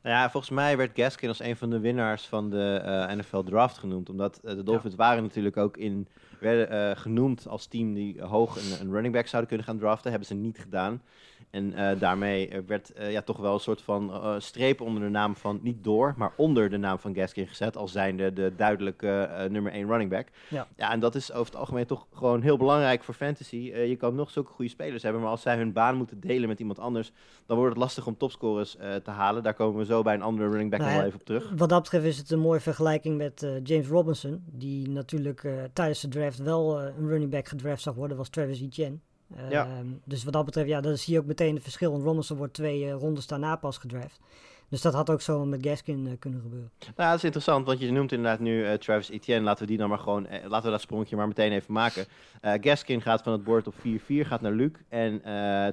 Nou ja, volgens mij werd Gaskin als een van de winnaars van de eh, NFL Draft genoemd. Omdat eh, de Dolphins waren natuurlijk ook in, werden eh, genoemd als team die hoog een, een running back zouden kunnen gaan draften. Hebben ze niet gedaan. En eh, daarmee eh, werd eh, ja, toch wel een soort van streep onder de naam van, niet door, maar onder de naam van Gaskin gezet. Als zijnde de duidelijke nummer 1 running back. Ja. ja, en dat is over het algemeen toch gewoon heel belangrijk voor fantasy. Je kan nog zulke goede spelers hebben, maar als zij hun baan moeten delen met iemand anders, dan wordt het lastig om topscorers te halen. Daar komen we zo bij een andere running back Nou nog wel even op terug. Wat dat betreft is het een mooie vergelijking met James Robinson. Die natuurlijk tijdens de draft wel een running back gedraft zag worden, was Travis Etienne. Ja. Ehm, Dus wat dat betreft, ja, dat zie je ook meteen het verschil. Want Robinson wordt twee eh, rondes daarna pas gedraft. Dus dat had ook zo met Gaskin eh, kunnen gebeuren. Nou, dat is interessant, want je noemt inderdaad nu eh, Travis Etienne. Laten we die dan maar gewoon, laten we dat sprongetje maar meteen even maken. Gaskin gaat van het bord op 4-4, gaat naar Luc. En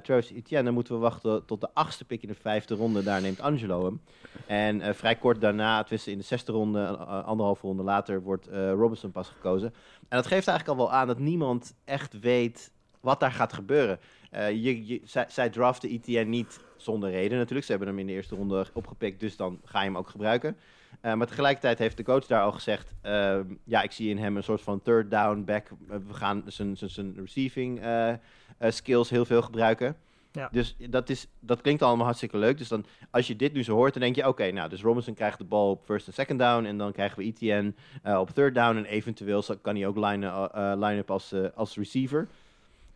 Travis Etienne, dan moeten we wachten tot de achtste pick in de vijfde ronde. Daar neemt Angelo hem. En vrij kort daarna, tussen in de zesde ronde, anderhalve ronde later, wordt Robinson pas gekozen. En dat geeft eigenlijk al wel aan dat niemand echt weet wat daar gaat gebeuren. Eh, je, je, zij, zij draften Etienne niet zonder reden natuurlijk. Ze hebben hem in de eerste ronde opgepikt, dus dan ga je hem ook gebruiken. Eh, maar tegelijkertijd heeft de coach daar al gezegd: ehm, ja, ik zie in hem een soort van third down back. Eh, we gaan zijn- zijn- zijn receiving skills heel veel gebruiken. Ja. Dus dat, is, dat klinkt allemaal hartstikke leuk. Dus dan, als je dit nu zo hoort, dan denk je: oké, nou, dus Robinson krijgt de bal op first en second down. En dan krijgen we eh, op third down. En eventueel zal- kan hij ook line, line-up als, eh, als receiver.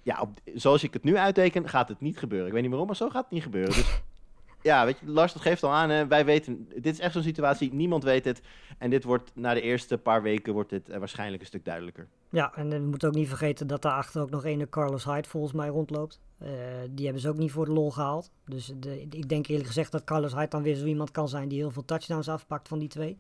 Ja, op, zoals ik het nu uitteken, gaat het niet gebeuren. Ik weet niet waarom, maar zo gaat het niet gebeuren. Dus ja, weet je, Lars, dat geeft al aan. Hè? Wij weten, dit is echt zo'n situatie, niemand weet het. En dit wordt, na de eerste paar weken, wordt dit eh, waarschijnlijk een stuk duidelijker. Ja, en we moeten ook niet vergeten dat daarachter ook nog een Carlos Hyde volgens mij rondloopt. Eh, die hebben ze ook niet voor de lol gehaald. Dus de, ik denk eerlijk gezegd dat Carlos Hyde dan weer zo iemand kan zijn die heel veel touchdowns afpakt van die twee.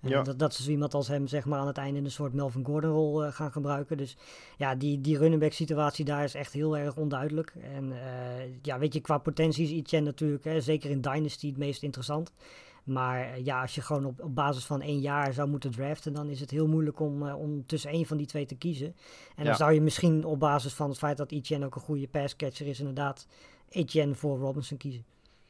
Ja. dat, dat ze zo iemand als hem zeg maar aan het einde in een soort Melvin Gordon rol eh, gaan gebruiken. Dus ja, die, die running back situatie daar is echt heel erg onduidelijk. En eh, ja, weet je, qua potentie is Etienne natuurlijk, hè, zeker in Dynasty, het meest interessant. Maar eh, ja, als je gewoon op, op basis van één jaar zou moeten draften, dan is het heel moeilijk om, om tussen één van die twee te kiezen. En Ja. dan zou je misschien op basis van het feit dat Etienne ook een goede passcatcher is, inderdaad Etienne voor Robinson kiezen.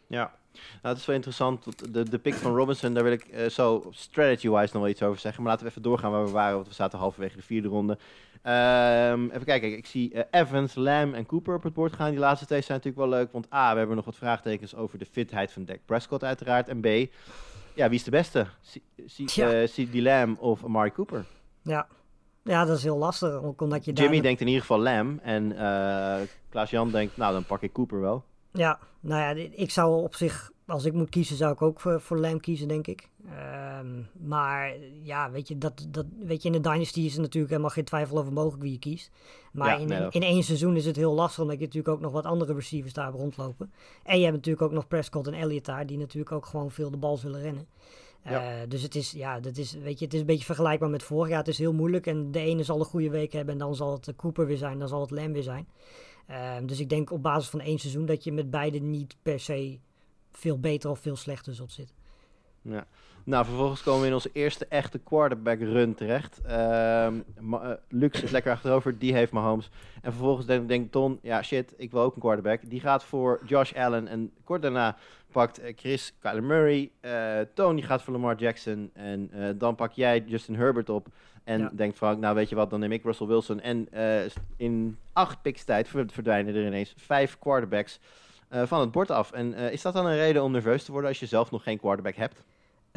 Ja, nou, het is wel interessant. want De, de pick van Robinson, daar wil ik eh, zo strategy-wise nog wel iets over zeggen. Maar laten we even doorgaan waar we waren, want we zaten halverwege de vierde ronde. Ehm, even kijken, ik zie eh, Evans, Lamb en Cooper op het bord gaan. Die laatste twee zijn natuurlijk wel leuk, want A, we hebben nog wat vraagtekens over de fitheid van Dak Prescott uiteraard. En B, ja, wie is de beste? C- C- Ja. eh, Lamb of Amari Cooper? Ja. ja, dat is heel lastig, omdat je Jimmy daar... denkt in ieder geval Lamb en Klaas-Jan denkt, nou dan pak ik Cooper wel. Ja, nou ja, ik zou op zich als ik moet kiezen, zou ik ook voor, voor Lamb kiezen, denk ik. Ehm, maar ja, weet je, dat, dat, weet je, in de Dynasty is er natuurlijk helemaal geen twijfel over mogelijk wie je kiest. Maar Ja, in, nee, in, één seizoen is het heel lastig, omdat je natuurlijk ook nog wat andere receivers daar rondlopen. En je hebt natuurlijk ook nog Prescott en Elliott daar, die natuurlijk ook gewoon veel de bal zullen rennen. Ja. Eh, dus het is, ja, dat is, weet je, het is een beetje vergelijkbaar met vorig jaar. Het is heel moeilijk en de ene zal een goede week hebben en dan zal het eh, Cooper weer zijn, dan zal het Lamb weer zijn. Ehm, dus ik denk op basis van één seizoen dat je met beide niet per se veel beter of veel slechter zitten. Ja. Nou, vervolgens komen we in onze eerste echte quarterback run terecht. Ehm eh, Luc zit lekker achterover, die heeft Mahomes. En vervolgens denkt denk Ton, ja shit, ik wil ook een quarterback. Die gaat voor Josh Allen en kort daarna pakt eh, Chris Kyler Murray. Eh, Tony gaat voor Lamar Jackson en dan pak jij Justin Herbert op. En Ja. denkt Frank, nou weet je wat, dan neem ik Russell Wilson. En eh, in acht picks tijd ver- verdwijnen er ineens vijf quarterbacks eh, van het bord af. En eh, is dat dan een reden om nerveus te worden als je zelf nog geen quarterback hebt?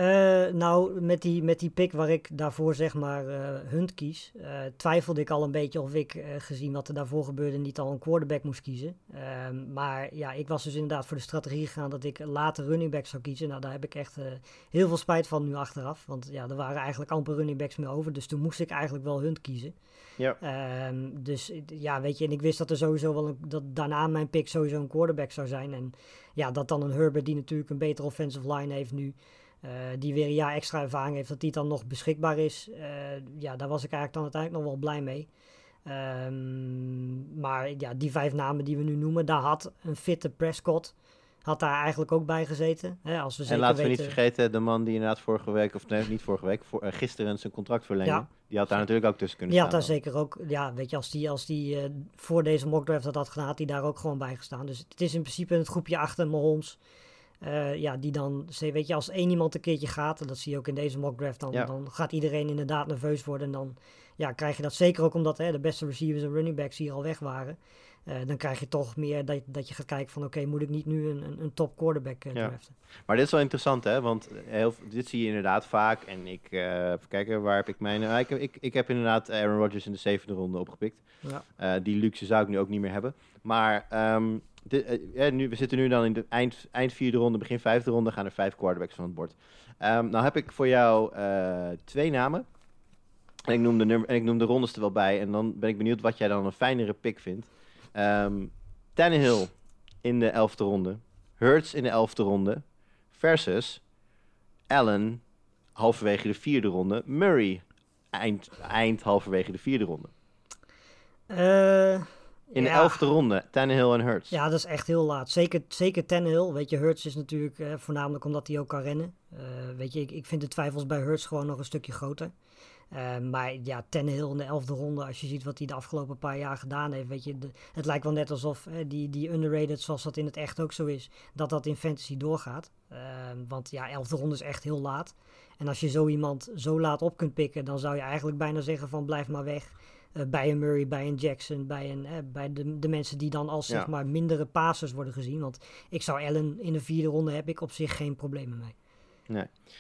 Eh, nou, met die, met die pick waar ik daarvoor zeg maar eh, Hunt kies, eh, twijfelde ik al een beetje of ik, gezien wat er daarvoor gebeurde, niet al een quarterback moest kiezen. Ehm, maar ja, ik was dus inderdaad voor de strategie gegaan dat ik later running backs zou kiezen. Nou, daar heb ik echt heel veel spijt van nu achteraf, want ja, er waren eigenlijk amper running backs meer over. Dus toen moest ik eigenlijk wel Hunt kiezen. Ja. Ehm, dus ja, weet je, en ik wist dat er sowieso wel een, dat daarna mijn pick sowieso een quarterback zou zijn. En ja, dat dan een Herbert die natuurlijk een betere offensive line heeft nu. Eh, die weer een jaar extra ervaring heeft, dat die dan nog beschikbaar is. Eh, ja, daar was ik eigenlijk dan uiteindelijk nog wel blij mee. Ehm, maar ja, die vijf namen die we nu noemen, daar had een fitte Prescott had daar eigenlijk ook bij gezeten. Hè, als we En zeker laten we weten, niet vergeten, de man die inderdaad vorige week, of nee, niet vorige week, voor, eh, gisteren zijn contract verleende. Ja. Die had daar natuurlijk ook tussen kunnen Die had staan. daar zeker ook, ja, weet je, als die, als die voor deze mockdraft dat had gedaan, had die daar ook gewoon bij gestaan. Dus het is in principe het groepje achter Mahomes. Eh, ja, die dan, weet je, als één iemand een keertje gaat, en dat zie je ook in deze mockdraft, dan, Ja. dan gaat iedereen inderdaad nerveus worden. En dan ja, krijg je dat zeker ook omdat hè, de beste receivers en running backs hier al weg waren. Eh, dan krijg je toch meer dat, dat je gaat kijken van, oké, moet ik niet nu een, een, een top quarterback eh, Ja. Maar dit is wel interessant, hè? Want heel, dit zie je inderdaad vaak. En ik, eh even kijken, waar heb ik mijn... eh, ik, heb- ik, ik heb inderdaad Aaron Rodgers in de zevende ronde opgepikt. Ja. Die luxe zou ik nu ook niet meer hebben. Maar ehm, eh, nu, we zitten nu dan in de eind, eind vierde ronde, begin vijfde ronde. Gaan er vijf quarterbacks van het bord. Ehm, nou heb ik voor jou eh, twee namen. En ik, noem de en ik noem de rondes er wel bij. En dan ben ik benieuwd wat jij dan een fijnere pick vindt. Ehm Tannehill in de elfde ronde. Hurts in de elfde ronde. Versus Allen halverwege de vierde ronde. Murray eind, eind halverwege de vierde ronde. Eh, In de ja. elfde ronde, Tannehill en Hurts. Ja, dat is echt heel laat. Zeker, zeker Tannehill. Weet je, Hurts is natuurlijk eh, voornamelijk omdat hij ook kan rennen. Eh, weet je, ik, ik vind de twijfels bij Hurts gewoon nog een stukje groter. Eh, maar ja, Tannehill in de elfde ronde, als je ziet wat hij de afgelopen paar jaar gedaan heeft, weet je, de- het lijkt wel net alsof eh, die, die underrated, zoals dat in het echt ook zo is, dat dat in fantasy doorgaat. Want ja, elfde ronde is echt heel laat. En als je zo iemand zo laat op kunt pikken, dan zou je eigenlijk bijna zeggen van blijf maar weg. Eh, bij een Murray, bij een Jackson, bij, een, eh, bij de, de mensen die dan als Ja. zeg maar mindere passers worden gezien. Want ik zou Allen in de vierde ronde heb ik op zich geen problemen mee.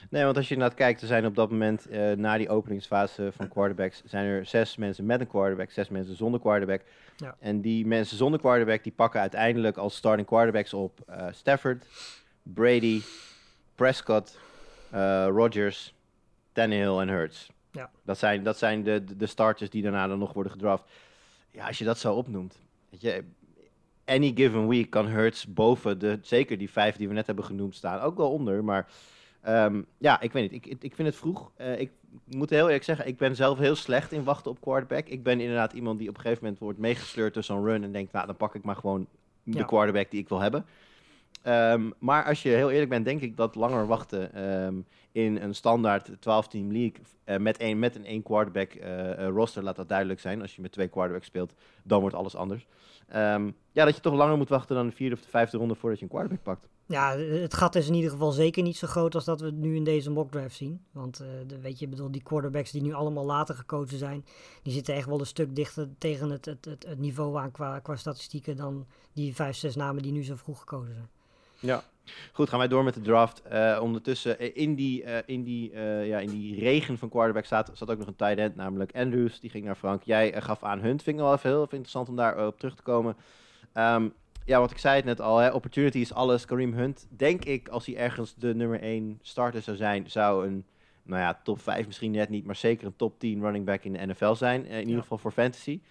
Nee, want als je inderdaad kijkt, er zijn op dat moment eh, na die openingsfase van quarterbacks, zijn er zes mensen met een quarterback, zes mensen zonder quarterback. Ja. En die mensen zonder quarterback, die pakken uiteindelijk als starting quarterbacks op Stafford, Brady, Prescott, Rodgers, Tannehill en Hurts. Ja. Dat zijn, dat zijn de, de- starters die daarna dan nog worden gedraft. Ja, als je dat zo opnoemt, weet je, any given week kan Hurts boven de, zeker die vijf die we net hebben genoemd staan, ook wel onder, maar Ehm, ja, ik weet niet. Ik, ik, vind het vroeg. Eh, ik moet heel eerlijk zeggen, ik ben zelf heel slecht in wachten op quarterback. Ik ben inderdaad iemand die op een gegeven moment wordt meegesleurd door zo'n run en denkt, nou, dan pak ik maar gewoon de Ja. quarterback die ik wil hebben. Ehm, maar als je heel eerlijk bent, denk ik dat langer wachten ehm, in een standaard 12-team league eh, met, een, met een één quarterback eh, eh, roster, laat dat duidelijk zijn. Als je met twee quarterbacks speelt, dan wordt alles anders. Ehm, ja, dat je toch langer moet wachten dan de vierde of de vijfde ronde voordat je een quarterback pakt. Ja, het gat is in ieder geval zeker niet zo groot als dat we het nu in deze mockdraft zien. Want eh, de, weet je, ik bedoel, die quarterbacks die nu allemaal later gekozen zijn, die zitten echt wel een stuk dichter tegen het, het, het, het niveau aan qua, qua statistieken dan die vijf, zes namen die nu zo vroeg gekozen zijn. Ja. Goed, gaan wij door met de draft. Eh, ondertussen eh, in die, eh, in, die, ja, in die regen van quarterback staat, zat ook nog een tight end, namelijk Andrews. Die ging naar Frank. Jij gaf aan Hunt. Vind ik wel even heel even interessant om daar op terug te komen. Ehm, ja, want ik zei het net al, hè, opportunity is alles. Kareem Hunt, denk ik, als hij ergens de nummer 1 starter zou zijn, zou een, nou ja, top 5 misschien net niet, maar zeker een top 10 running back in de NFL zijn. in ieder geval voor fantasy.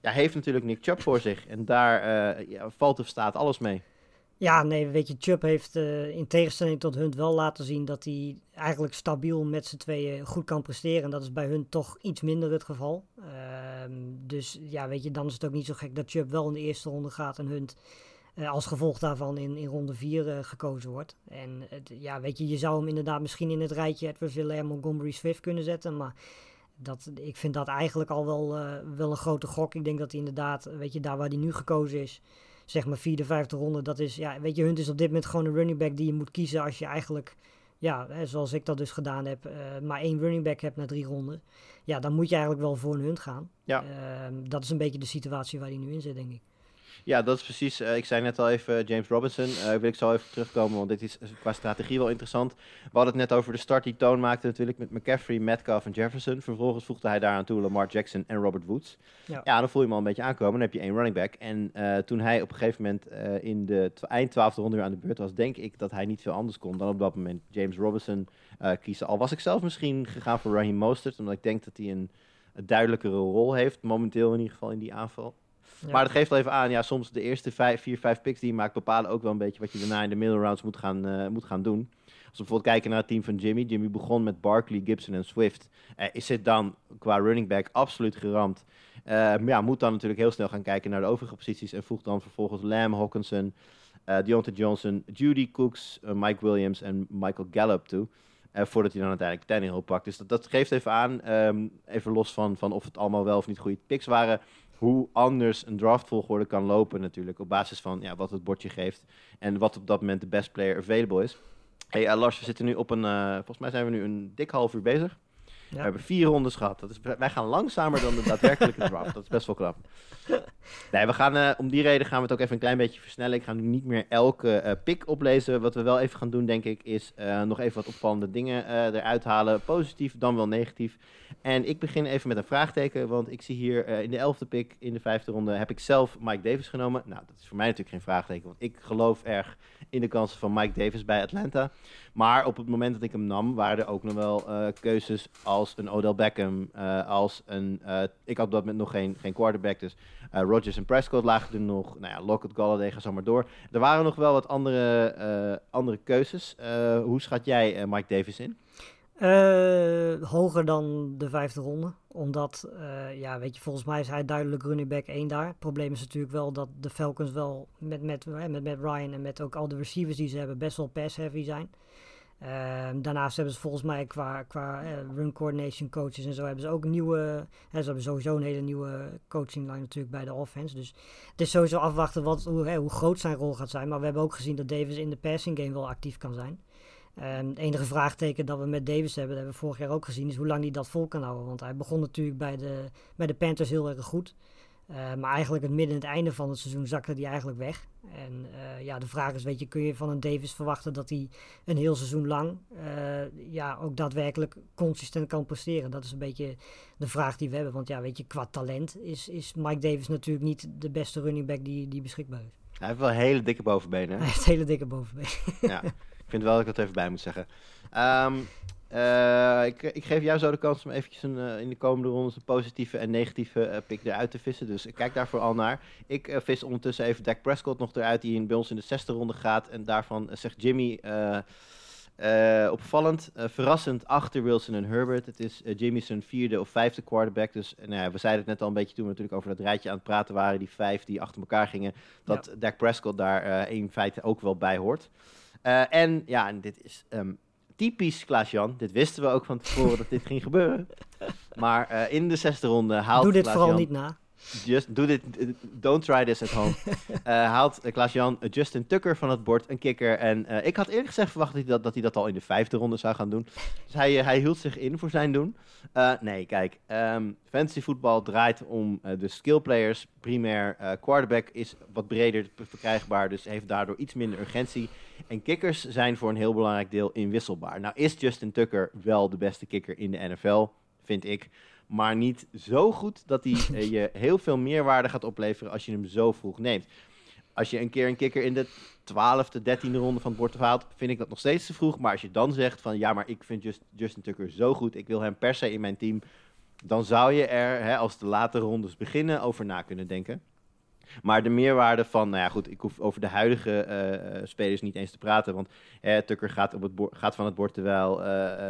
Ja, heeft natuurlijk Nick Chubb voor zich. En daar ja, valt of staat alles mee. Ja, nee, weet je, Chubb heeft eh, in tegenstelling tot Hunt wel laten zien dat hij eigenlijk stabiel met z'n tweeën goed kan presteren. En dat is bij Hunt toch iets minder het geval. Ehm, dus ja, weet je, dan is het ook niet zo gek dat Chubb wel in de eerste ronde gaat en Hunt eh, als gevolg daarvan in, in ronde 4 gekozen wordt. En ja, weet je, je zou hem inderdaad misschien in het rijtje Edwards Hilaire Montgomery Swift kunnen zetten, maar dat, ik vind dat eigenlijk al wel, eh, wel een grote gok. Ik denk dat hij inderdaad, weet je, daar waar hij nu gekozen is, zeg maar vierde, vijfde ronde, dat is, ja, weet je, Hunt is op dit moment gewoon een running back die je moet kiezen als je eigenlijk, ja, hè, zoals ik dat dus gedaan heb, eh, maar één running back hebt na drie ronden. Ja, dan moet je eigenlijk wel voor een Hunt gaan. Ja. Ehm, dat is een beetje de situatie waar hij nu in zit, denk ik. Ja, dat is precies. eh, ik zei net al even eh, James Robinson. eh wil ik zo even terugkomen, want dit is qua strategie wel interessant. We hadden het net over de start die Toon maakte natuurlijk met McCaffrey, Metcalf en Jefferson. Vervolgens voegde hij daaraan toe Lamar Jackson en Robert Woods. Ja. Ja, dan voel je hem al een beetje aankomen. Dan heb je één running back. En toen hij op een gegeven moment in de eind twaalfde ronde weer aan de beurt was, denk ik dat hij niet veel anders kon dan op dat moment James Robinson kiezen. Al was ik zelf misschien gegaan voor Raheem Mostert, omdat ik denk dat hij een, een duidelijkere rol heeft, momenteel in ieder geval in die aanval. Maar dat geeft wel even aan, ja, soms de eerste vijf, vier, vijf picks die je maakt bepalen ook wel een beetje wat je daarna in de middle rounds moet gaan, eh, moet gaan doen. Als we bijvoorbeeld kijken naar het team van Jimmy. Jimmy begon met Barkley, Gibson en Swift. Eh, is het dan qua running back absoluut geramd? Eh, ja, moet dan natuurlijk heel snel gaan kijken naar de overige posities. En voegt dan vervolgens Lamb, Hawkinson, eh Deontay Johnson, Judy Cooks, Mike Williams en Michael Gallup toe. Voordat hij dan uiteindelijk de Tannehill pakt. Dus dat, dat geeft even aan, ehm, even los van, van of het allemaal wel of niet goede picks waren, hoe anders een draftvolgorde kan lopen natuurlijk. Op basis van ja, wat het bordje geeft en wat op dat moment de best player available is. Hey eh, Lars, we zitten nu op een, eh, volgens mij zijn we nu een dik half uur bezig. We hebben vier rondes gehad. Dat is, wij gaan langzamer dan de daadwerkelijke draft. Dat is best wel knap. Nee, we gaan, eh, om die reden gaan we het ook even een klein beetje versnellen. Ik ga nu niet meer elke eh, pick oplezen. Wat we wel even gaan doen, denk ik, is eh, nog even wat opvallende dingen eruit halen. Positief, dan wel negatief. En ik begin even met een vraagteken, want ik zie hier in de elfde pick, in de vijfde ronde, heb ik zelf Mike Davis genomen. Nou, dat is voor mij natuurlijk geen vraagteken, want ik geloof erg in de kansen van Mike Davis bij Atlanta. Maar op het moment dat ik hem nam, waren er ook nog wel keuzes als een Odell Beckham, als een... ik had op dat moment nog geen, geen quarterback, dus Rodgers en Prescott lagen er nog. Nou ja, Lockett, Galladay, ga zo maar door. Er waren nog wel wat andere, eh, andere keuzes. Eh, hoe schat jij eh, Mike Davis in? Hoger dan de vijfde ronde. Omdat, ja, weet je, volgens mij is hij duidelijk running back 1 daar. Het probleem is natuurlijk wel dat de Falcons wel met, met, met, met Ryan en met ook al de receivers die ze hebben best wel pass-heavy zijn. Ehm, daarnaast hebben ze volgens mij qua, qua eh, run coordination coaches en zo hebben ze ook nieuwe... Hè, ze hebben sowieso een hele nieuwe coaching line natuurlijk bij de offense. Dus het is sowieso afwachten wat, hoe, hoe groot zijn rol gaat zijn. Maar we hebben ook gezien dat Davis in de passing game wel actief kan zijn. Het enige vraagteken dat we met Davis hebben, dat hebben we vorig jaar ook gezien, is hoe lang hij dat vol kan houden. Want hij begon natuurlijk bij de, bij de Panthers heel erg goed. Eh, maar eigenlijk het midden en het einde van het seizoen zakte hij eigenlijk weg. En eh, ja, de vraag is, weet je, kun je van een Davis verwachten dat hij een heel seizoen lang eh, ja, ook daadwerkelijk consistent kan presteren? Dat is een beetje de vraag die we hebben. Want ja, weet je, qua talent is, is Mike Davis natuurlijk niet de beste running back die, die beschikbaar is. Hij heeft wel hele dikke bovenbenen. Hij heeft hele dikke bovenbeen. ja, ik vind wel dat ik dat even bij moet zeggen. Ehm, eh, ik, ik geef jou zo de kans om eventjes een, eh, in de komende rondes een positieve en negatieve eh, pick eruit te vissen. Dus kijk daarvoor al naar. Ik vis ondertussen even Dak Prescott nog eruit, die in, bij ons in de zesde ronde gaat. En daarvan zegt Jimmy... opvallend, verrassend achter Wilson en Herbert. Het is Jimmy zijn vierde of vijfde quarterback. Dus nou ja, we zeiden het net al een beetje toen we natuurlijk over dat rijtje aan het praten waren. Die vijf die achter elkaar gingen. Dat Dak Prescott daar in feite ook wel bij hoort. En ja, en dit is ehm, typisch Klaas-Jan. Dit wisten we ook van tevoren dat dit ging gebeuren. Maar eh, in de zesde ronde haalt Doe dit vooral niet na. Just, dit, eh, don't try this at home. Eh, haalt uh, Klaas-Jan eh, Justin Tucker van het bord, een kikker. En eh, ik had eerlijk gezegd verwacht dat hij dat, dat hij dat al in de vijfde ronde zou gaan doen. Dus hij, eh, hij hield zich in voor zijn doen. Eh, nee, kijk, ehm fantasy voetbal draait om eh, de skill players. Primair eh, quarterback is wat breder verkrijgbaar, dus heeft daardoor iets minder urgentie. En kikkers zijn voor een heel belangrijk deel inwisselbaar. Nou is Justin Tucker wel de beste kikker in de NFL, vind ik. Maar niet zo goed dat hij eh, je heel veel meerwaarde gaat opleveren als je hem zo vroeg neemt. als je een keer een kikker in de twaalfde, dertiende ronde van het bord haalt, vind ik dat nog steeds te vroeg. Maar als je dan zegt van ja, maar ik vind Just, Justin Tucker zo goed, ik wil hem per se in mijn team, dan zou je er, hè, als de late rondes beginnen, over na kunnen denken. Maar de meerwaarde van, nou ja goed, ik hoef over de huidige eh, eh, spelers niet eens te praten. Want eh, Tucker gaat, op het gaat van het bord terwijl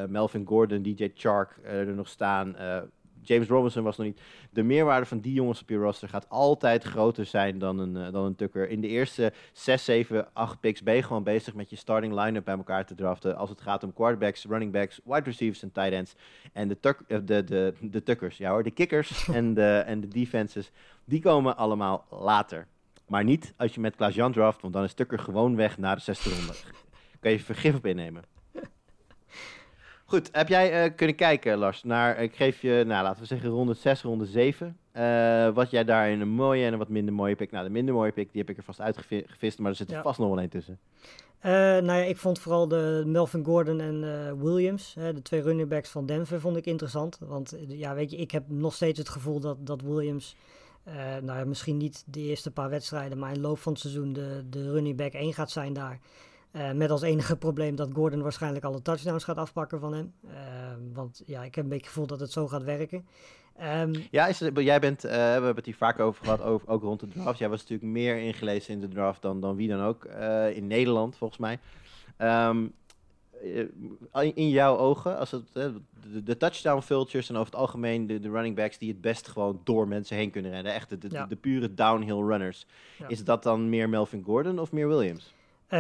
Melvin Gordon, DJ Chark er nog staan. James Robinson was nog niet. De meerwaarde van die jongens op je roster gaat altijd groter zijn dan een, eh, dan een Tucker. In de eerste 6, 7, 8 picks ben je gewoon bezig met je starting line-up bij elkaar te draften. Als het gaat om quarterbacks, running backs, wide receivers en tight ends. En de, tuk, eh, de, de, de Tuckers, ja hoor, de kickers en, de, en de defenses, die komen allemaal later. Maar niet als je met Klaas-Jan draft, want dan is Tucker gewoon weg naar de zesde ronde. Kan je vergif op innemen. Goed, heb jij eh, kunnen kijken, Lars, naar, ik geef je, nou, laten we zeggen, ronde 6, ronde 7. eh, wat jij daar in een mooie en een wat minder mooie pick. Nou, de minder mooie pick, die heb ik er vast uitgevist, maar er zit er Ja. vast nog wel een tussen. Eh, nou ja, ik vond vooral de Melvin Gordon en Williams, hè, de twee running backs van Denver, vond ik interessant. Want ja, weet je, ik heb nog steeds het gevoel dat, dat Williams, nou ja, misschien niet de eerste paar wedstrijden, maar in de loop van het seizoen de, de running back 1 gaat zijn daar. Eh, met als enige probleem dat Gordon waarschijnlijk alle touchdowns gaat afpakken van hem. Eh, want ja, ik heb een beetje het gevoel dat het zo gaat werken. Ehm, Ja, is het, jij bent, eh, we hebben het hier vaak over gehad, over, ook rond de draft. Jij was natuurlijk meer ingelezen in de draft dan, dan wie dan ook. in Nederland, volgens mij. Ehm, eh, in jouw ogen, als het, de, de touchdown vultures en over het algemeen de, de running backs die het best gewoon door mensen heen kunnen rennen. Echt de, de, Ja. de pure downhill runners. Ja. Is dat dan meer Melvin Gordon of meer Williams? Eh,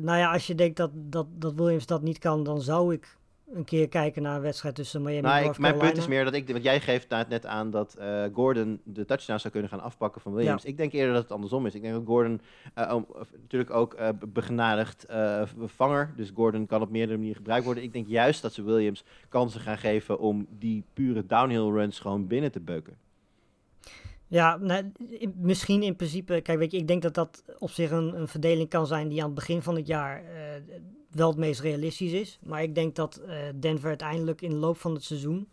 nou ja, als je denkt dat, dat, dat Williams dat niet kan, dan zou ik een keer kijken naar een wedstrijd tussen Miami en Nou, North ik, mijn punt is meer dat ik, want jij geeft nou net aan dat eh, Gordon de touchdown zou kunnen gaan afpakken van Williams. Ik denk eerder dat het andersom is. Ik denk dat Gordon eh, natuurlijk ook be- begenadigd vanger, dus Gordon kan op meerdere manieren gebruikt worden. Ik denk juist dat ze Williams kansen gaan geven om die pure downhill runs gewoon binnen te beuken. Ja, nou, misschien in principe. Kijk, weet je, ik denk dat dat op zich een, een verdeling kan zijn die aan het begin van het jaar eh, wel het meest realistisch is. Maar ik denk dat eh, Denver uiteindelijk in de loop van het seizoen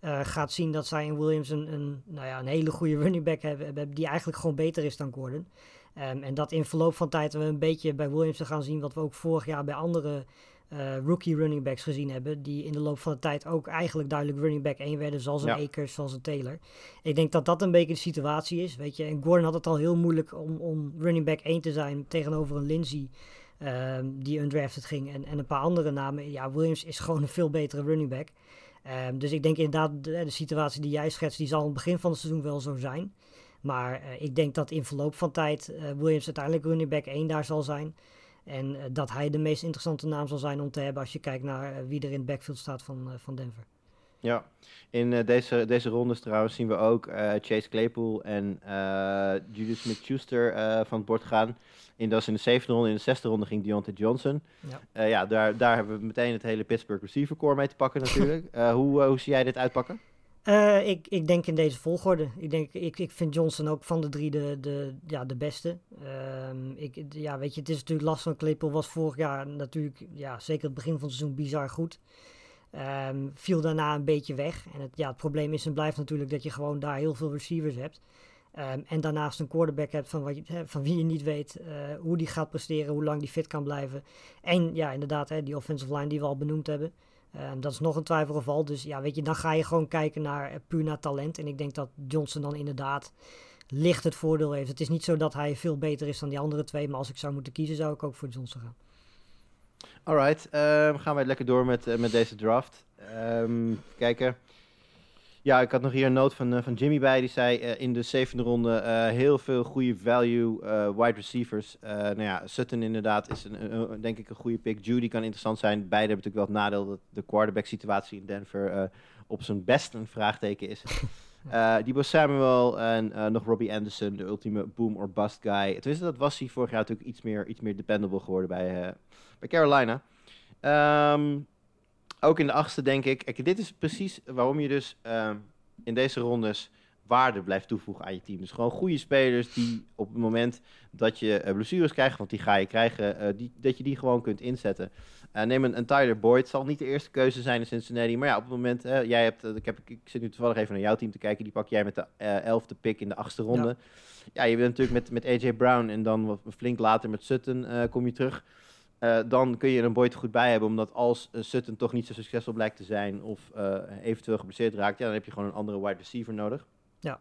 eh, gaat zien dat zij in Williams een, een, nou ja, een hele goede running back hebben, hebben die eigenlijk gewoon beter is dan Gordon. Ehm, en dat in verloop van tijd we een beetje bij Williams gaan zien wat we ook vorig jaar bij andere eh, rookie running backs gezien hebben. Die in de loop van de tijd ook eigenlijk duidelijk running back 1 werden, zoals een Ja. Akers, zoals een Taylor. Ik denk dat dat een beetje de situatie is. Weet je, en Gordon had het al heel moeilijk om, om running back 1 te zijn tegenover een Lindsay. ehm, die undrafted ging en, en een paar andere namen. Ja, Williams is gewoon een veel betere running back. Ehm, dus ik denk inderdaad, de, de situatie die jij schetst, die zal aan het begin van het seizoen wel zo zijn. Maar eh, ik denk dat in verloop van tijd eh, Williams uiteindelijk running back 1 daar zal zijn. En eh, dat hij de meest interessante naam zal zijn om te hebben als je kijkt naar eh, wie er in het backfield staat van, eh, van Denver. Ja, in deze, deze rondes trouwens zien we ook Chase Claypool en eh Julius Smith-Schuster van het bord gaan. In, dat is in de zevende ronde. In de zesde ronde ging Deontay Johnson. Ja. Ja, daar, daar hebben we meteen het hele Pittsburgh receiver core mee te pakken natuurlijk. Hoe, hoe zie jij dit uitpakken? Eh, ik, ik denk in deze volgorde. Ik, denk, ik, ik vind Johnson ook van de drie de, de, ja, de beste. Ehm, ik, ja, weet je, het is natuurlijk lastig. Claypool was vorig jaar natuurlijk, ja, zeker het begin van het seizoen, bizar goed. Ehm, viel daarna een beetje weg. En het, ja, het probleem is en blijft natuurlijk dat je gewoon daar heel veel receivers hebt. Ehm, en daarnaast een quarterback hebt van, wat van wie je niet weet eh, hoe die gaat presteren, hoe lang die fit kan blijven. En ja, inderdaad, hè, die offensive line die we al benoemd hebben. Ehm, dat is nog een twijfelgeval. Dus ja, weet je, dan ga je gewoon kijken naar eh, puur naar talent. En ik denk dat Johnson dan inderdaad licht het voordeel heeft. Het is niet zo dat hij veel beter is dan die andere twee. Maar als ik zou moeten kiezen, zou ik ook voor Johnson gaan. Alright, ehm, gaan wij lekker door met, eh, met deze draft. Ehm, kijken. Ja, ik had nog hier een noot van, eh, van Jimmy bij. Die zei eh, in de zevende ronde eh, heel veel goede value wide receivers. Nou ja, Sutton inderdaad is een, denk ik een goede pick. Judy kan interessant zijn. Beide hebben natuurlijk wel het nadeel dat de quarterback situatie in Denver op zijn best een vraagteken is. Eh Debo Samuel en nog Robbie Anderson, de ultieme boom or bust guy. Tenminste, dat was hij vorig jaar natuurlijk iets meer, iets meer dependable geworden bij, bij Carolina. Ehm, ook in de achtste denk ik. Kijk, dit is precies waarom je dus ehm, in deze rondes waarde blijft toevoegen aan je team. Dus gewoon goede spelers die op het moment dat je uh, blessures krijgt, want die ga je krijgen, uh, die, dat je die gewoon kunt inzetten. Uh, neem een, een, Tyler Boyd, zal niet de eerste keuze zijn in Cincinnati, maar ja, op het moment, jij hebt, ik, heb, ik zit nu toevallig even naar jouw team te kijken, die pak jij met de elfde pick in de achtste ronde. Ja, ja je bent natuurlijk met, met AJ Brown en dan wat, flink later met Sutton kom je terug. Uh, dan kun je een Boyd goed bij hebben. Omdat als uh, Sutton toch niet zo succesvol blijkt te zijn. of uh, eventueel geblesseerd raakt. ja, dan heb je gewoon een andere wide receiver nodig. Ja.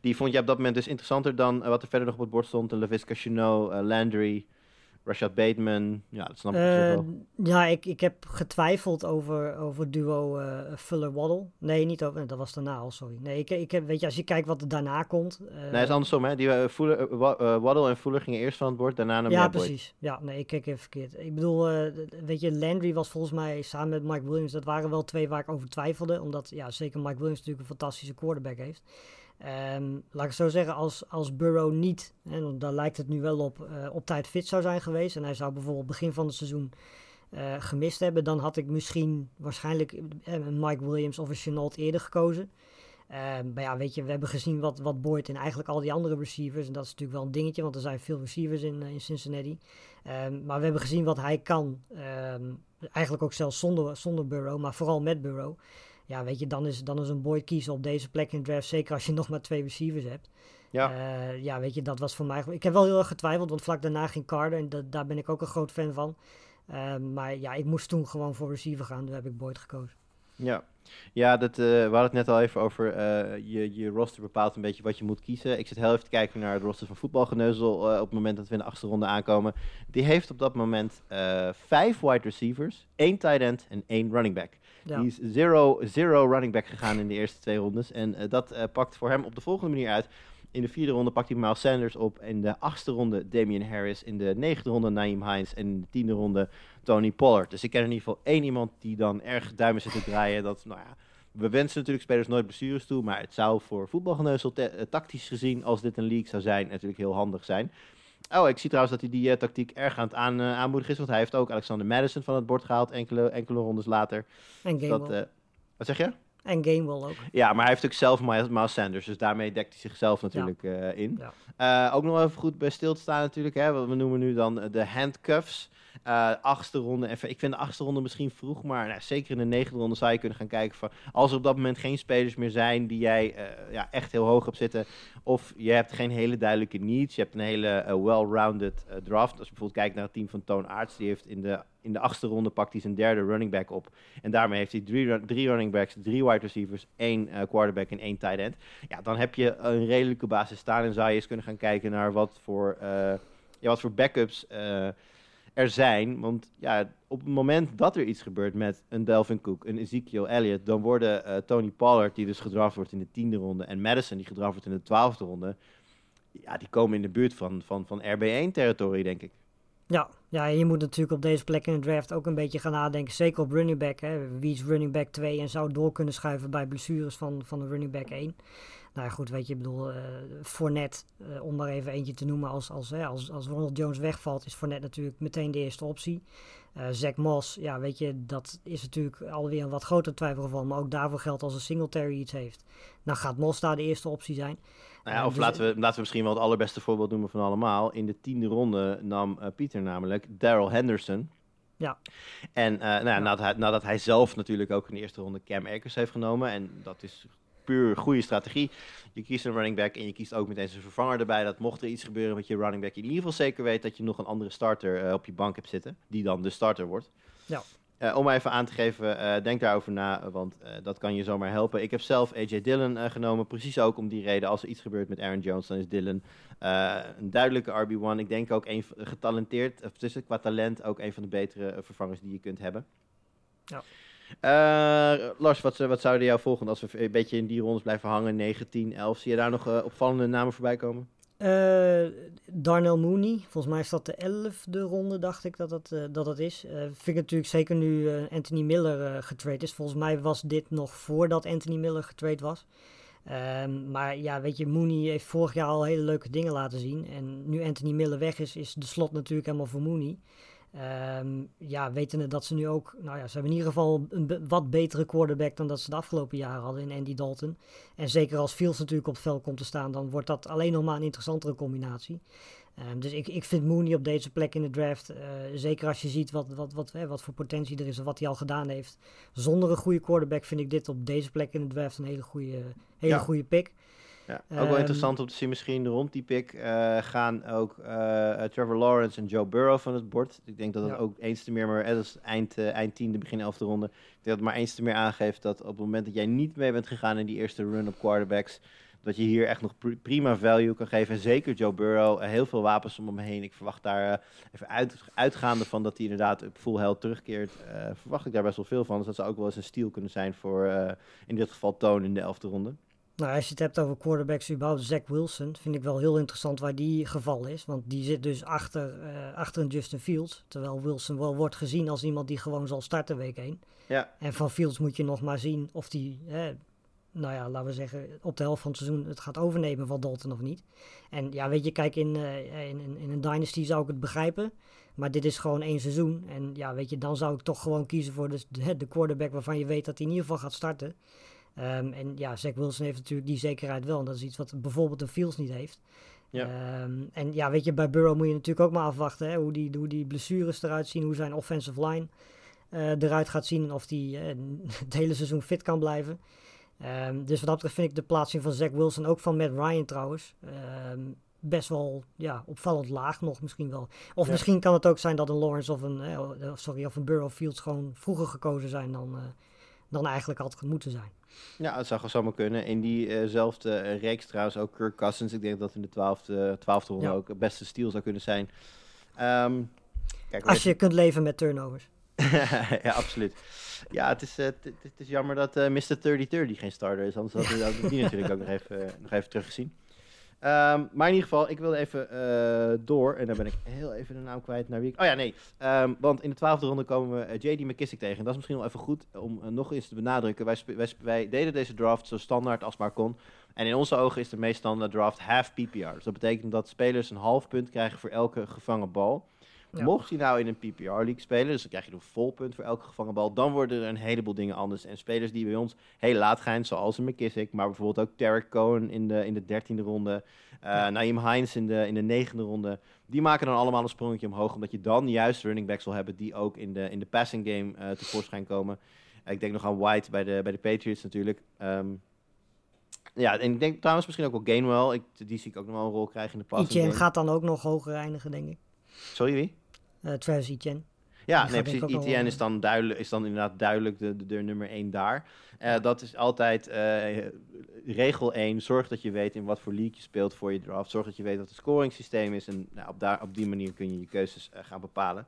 Die vond je op dat moment dus interessanter dan wat er verder nog op het bord stond. Lavisca Chenot, Landry. Rashad Bateman, ja, dat snap ik uh, wel. Ja, ik, ik heb getwijfeld over, over duo uh, Fuller-Waddle. Nee, niet over, dat was daarna al, sorry. Nee, ik, ik heb, weet je, als je kijkt wat er daarna komt... Uh, nee, het is andersom, hè. Die, uh, Fuller, Waddle en Fuller gingen eerst van het bord, daarna naar Ja, precies. Ja, nee, ik kijk even verkeerd. Ik bedoel, weet je, Landry was volgens mij samen met Mike Williams... dat waren wel twee waar ik over twijfelde. Omdat, ja, zeker Mike Williams natuurlijk een fantastische quarterback heeft. Um, laat ik zo zeggen, als, als Burrow niet, en daar lijkt het nu wel op, uh, op tijd fit zou zijn geweest. En hij zou bijvoorbeeld begin van het seizoen uh, gemist hebben. Dan had ik misschien waarschijnlijk een Mike Williams of een Chenault eerder gekozen. Um, maar ja, weet je, we hebben gezien wat, wat Boyd en eigenlijk al die andere receivers. En dat is natuurlijk wel een dingetje, want er zijn veel receivers in, in Cincinnati. Um, maar we hebben gezien wat hij kan. eigenlijk ook zelfs zonder, zonder Burrow, maar vooral met Burrow ja, weet je, dan is, dan is een Boyd kiezen op deze plek in draft. Zeker als je nog maar twee receivers hebt. Ja. Uh, ja, weet je, dat was voor mij. Ik heb wel heel erg getwijfeld, want vlak daarna ging Carter. En dat, daar ben ik ook een groot fan van. Uh, maar ja, ik moest toen gewoon voor receiver gaan. Toen heb ik Boyd gekozen. Ja, ja dat, uh, we hadden het net al even over. je, je roster bepaalt een beetje wat je moet kiezen. Ik zit heel even te kijken naar het roster van voetbalgeneuzel. op het moment dat we in de achterronde aankomen. Die heeft op dat moment vijf wide receivers, één tight end en één running back. Die is zero, zero running back gegaan in de eerste twee rondes. En uh, dat uh, pakt voor hem op de volgende manier uit. In de vierde ronde pakt hij Miles Sanders op. In de achtste ronde Damian Harris. In de negende ronde Naeem Hines. En in de tiende ronde Tony Pollard. Dus ik ken in ieder geval één iemand die dan erg duimen zit te draaien. Dat, nou ja, we wensen natuurlijk spelers nooit blessures toe. Maar het zou voor voetbalgeneuzel tactisch gezien, als dit een league zou zijn, natuurlijk heel handig zijn. Oh, ik zie trouwens dat hij die uh, tactiek erg aan het aan, uh, aanmoedigen is. Want hij heeft ook Alexander Madison van het bord gehaald enkele, enkele rondes later. En Gamewell. Dat, uh, wat zeg je? En Gamewell ook. Ja, maar hij heeft ook zelf Miles, Miles Sanders. Dus daarmee dekt hij zichzelf natuurlijk ja. in. Ja. ook nog even goed bij stil te staan natuurlijk. Hè, we noemen nu dan de handcuffs. Uh, achtste ronde. Ik vind de achtste ronde misschien vroeg, maar nou, zeker in de negende ronde zou je kunnen gaan kijken van als er op dat moment geen spelers meer zijn die jij uh, ja, echt heel hoog hebt zitten, of je hebt geen hele duidelijke needs, je hebt een hele uh, well-rounded draft. Als je bijvoorbeeld kijkt naar het team van Toon Aarts, die heeft in de, in de achtste ronde pakt hij zijn derde running back op. En daarmee heeft hij drie, drie running backs, drie wide receivers, één quarterback en één tight end. Ja, dan heb je een redelijke basis staan en zou je eens kunnen gaan kijken naar wat voor, ja, wat voor backups er zijn. Want ja, op het moment dat er iets gebeurt met een Delvin Cook, een Ezekiel Elliott, dan worden uh, Tony Pollard, die dus gedraft wordt in de tiende ronde, en Madison, die gedraft wordt in de twaalfde ronde, ja, die komen in de buurt van, van, van RB1-territorie, denk ik. Ja, ja, je moet natuurlijk op deze plek in de draft ook een beetje gaan nadenken. Zeker op running back. Hè. Wie is running back 2 en zou door kunnen schuiven bij blessures van, van de running back 1. Nou goed, weet je, ik bedoel, uh, Fournette, uh, om maar even eentje te noemen, als, als, hè, als, als Ronald Jones wegvalt, is Fournette natuurlijk meteen de eerste optie. Uh, Zach Moss, ja, weet je, dat is natuurlijk alweer een wat groter twijfelgeval, maar ook daarvoor geldt als een Singletary iets heeft. Dan gaat Moss daar de eerste optie zijn. Nou ja, of dus, laten, we, laten we misschien wel het allerbeste voorbeeld noemen van allemaal. In de tiende ronde nam Pieter namelijk Daryl Henderson. Ja. En nou, ja. Nadat, hij, nadat hij zelf natuurlijk ook in de eerste ronde Cam Akers heeft genomen. En dat is puur goede strategie. Je kiest een running back en je kiest ook meteen zijn vervanger erbij. Dat mocht er iets gebeuren met je running back, je in ieder geval zeker weet dat je nog een andere starter uh, op je bank hebt zitten. Die dan de starter wordt. Ja. Uh, om even aan te geven, uh, denk daarover na, want dat kan je zomaar helpen. Ik heb zelf AJ Dillon genomen, precies ook om die reden. Als er iets gebeurt met Aaron Jones, dan is Dillon een duidelijke RB1. Ik denk ook een getalenteerd, of tussen qua talent, ook een van de betere vervangers die je kunt hebben. Ja. Uh, Lars, wat, wat zouden jou volgen als we een beetje in die rondes blijven hangen? 9, 10, 11. Zie je daar nog uh, opvallende namen voorbij komen? Uh, Darnell Mooney, volgens mij is dat de elfde ronde, dacht ik dat dat, dat, dat is. vind ik natuurlijk zeker nu Anthony Miller getrade is. Volgens mij was dit nog voordat Anthony Miller getrade was. Um, maar ja, weet je, Mooney heeft vorig jaar al hele leuke dingen laten zien. En nu Anthony Miller weg is, is de slot natuurlijk helemaal voor Mooney. Ehm, ja, wetende dat ze nu ook, nou ja, ze hebben in ieder geval een be- wat betere quarterback dan dat ze de afgelopen jaren hadden in Andy Dalton. En zeker als Fields natuurlijk op het veld komt te staan, dan wordt dat alleen nog maar een interessantere combinatie. Ehm, dus ik, ik vind Mooney op deze plek in de draft, eh, zeker als je ziet wat, wat, wat, hè, wat voor potentie er is en wat hij al gedaan heeft. Zonder een goede quarterback vind ik dit op deze plek in de draft een hele goede, hele Ja. goede pick. Ja, ook wel interessant om te zien, misschien rond die pick eh, gaan ook eh, eh, Trevor Lawrence en Joe Burrow van het bord. Ik denk dat Ja. ook eens te meer, maar dat is eind, eh, eind tiende, begin elfde ronde. Ik denk dat het maar eens te meer aangeeft dat op het moment dat jij niet mee bent gegaan in die eerste run op quarterbacks, dat je hier echt nog pri- prima value kan geven. En zeker Joe Burrow, heel veel wapens om hem heen. Ik verwacht daar, even uit, uitgaande van dat hij inderdaad op full health terugkeert, verwacht ik daar best wel veel van. Dus dat zou ook wel eens een steal kunnen zijn voor, in dit geval, Toon in de elfde ronde. Nou, als je het hebt over quarterbacks überhaupt, Zach Wilson, vind ik wel heel interessant waar die geval is. Want die zit dus achter, eh, achter een Justin Fields. Terwijl Wilson wel wordt gezien als iemand die gewoon zal starten week 1. Ja. En van Fields moet je nog maar zien of die, nou ja, laten we zeggen, op de helft van het seizoen het gaat overnemen van Dalton of niet. En ja, weet je, kijk, in, eh, in, in, in een dynasty zou ik het begrijpen. Maar dit is gewoon één seizoen. En ja, weet je, dan zou ik toch gewoon kiezen voor de, de quarterback waarvan je weet dat hij in ieder geval gaat starten. Ehm, en ja, Zach Wilson heeft natuurlijk die zekerheid wel. En dat is iets wat bijvoorbeeld een Fields niet heeft. Ja. Ehm, en ja, weet je, bij Burrow moet je natuurlijk ook maar afwachten hè, hoe, die, hoe die blessures eruit zien, hoe zijn offensive line eh, eruit gaat zien en of die eh, het hele seizoen fit kan blijven. Ehm, dus wat dat betreft vind ik de plaatsing van Zach Wilson, ook van Matt Ryan trouwens, best wel ja, opvallend laag nog misschien wel. Of Ja. misschien kan het ook zijn dat een Lawrence of een, eh, sorry, of een Burrow Fields gewoon vroeger gekozen zijn dan, dan eigenlijk had moeten zijn. Ja, het zou gewoon zomaar kunnen. In diezelfde eh reeks trouwens ook Kirk Cousins. Ik denk dat in de twaalfde, twaalfde ronde Ja. ook het beste steal zou kunnen zijn. Ehm, kijk, Als je kunt leven met turnovers. ja, absoluut. Ja, het is, eh, het- is jammer dat eh Mr. 3030 geen starter is. Anders hadden we hadden we die natuurlijk ook nog even, nog even teruggezien. Ehm, maar in ieder geval, ik wilde even eh, door. En dan ben ik heel even de naam kwijt naar wie ik... Oh ja, nee. Ehm, want in de twaalfde ronde komen we eh, J.D. McKissick tegen. En dat is misschien wel even goed om eh, nog eens te benadrukken. Wij, wij, wij deden deze draft zo standaard als maar kon. En in onze ogen is de meest standaard draft half PPR. Dus dat betekent dat spelers een half punt krijgen voor elke gevangen bal. Ja. Mocht je nou in een PPR-league spelen, dus dan krijg je een vol punt voor elke gevangen bal, dan worden er een heleboel dingen anders. En spelers die bij ons heel laat gaan, zoals een McKissick, maar bijvoorbeeld ook Tarek Cohen in de, in de dertiende ronde, eh Naeem Hines in de, in de negende ronde, die maken dan allemaal een sprongetje omhoog, omdat je dan juist running backs wil hebben die ook in de, in de passing game eh, tevoorschijn komen. Ik denk nog aan White bij de, bij de Patriots natuurlijk. Ehm, ja, en ik denk trouwens misschien ook wel Gainwell. Ik, die zie ik ook nog wel een rol krijgen in de passing Etienne game. gaat dan ook nog hoger eindigen, denk ik. Sorry, wie? Eh Travis Etienne. Ja, Die nee, precies. ETN eh, is dan, duidelijk, is dan inderdaad duidelijk de, de, de nummer 1 daar. Eh, Dat is altijd regel 1. Zorg dat je weet in wat voor league je speelt voor je draft. Zorg dat je weet wat het scoringssysteem is. En nou, op, daar, op die manier kun je je keuzes gaan bepalen.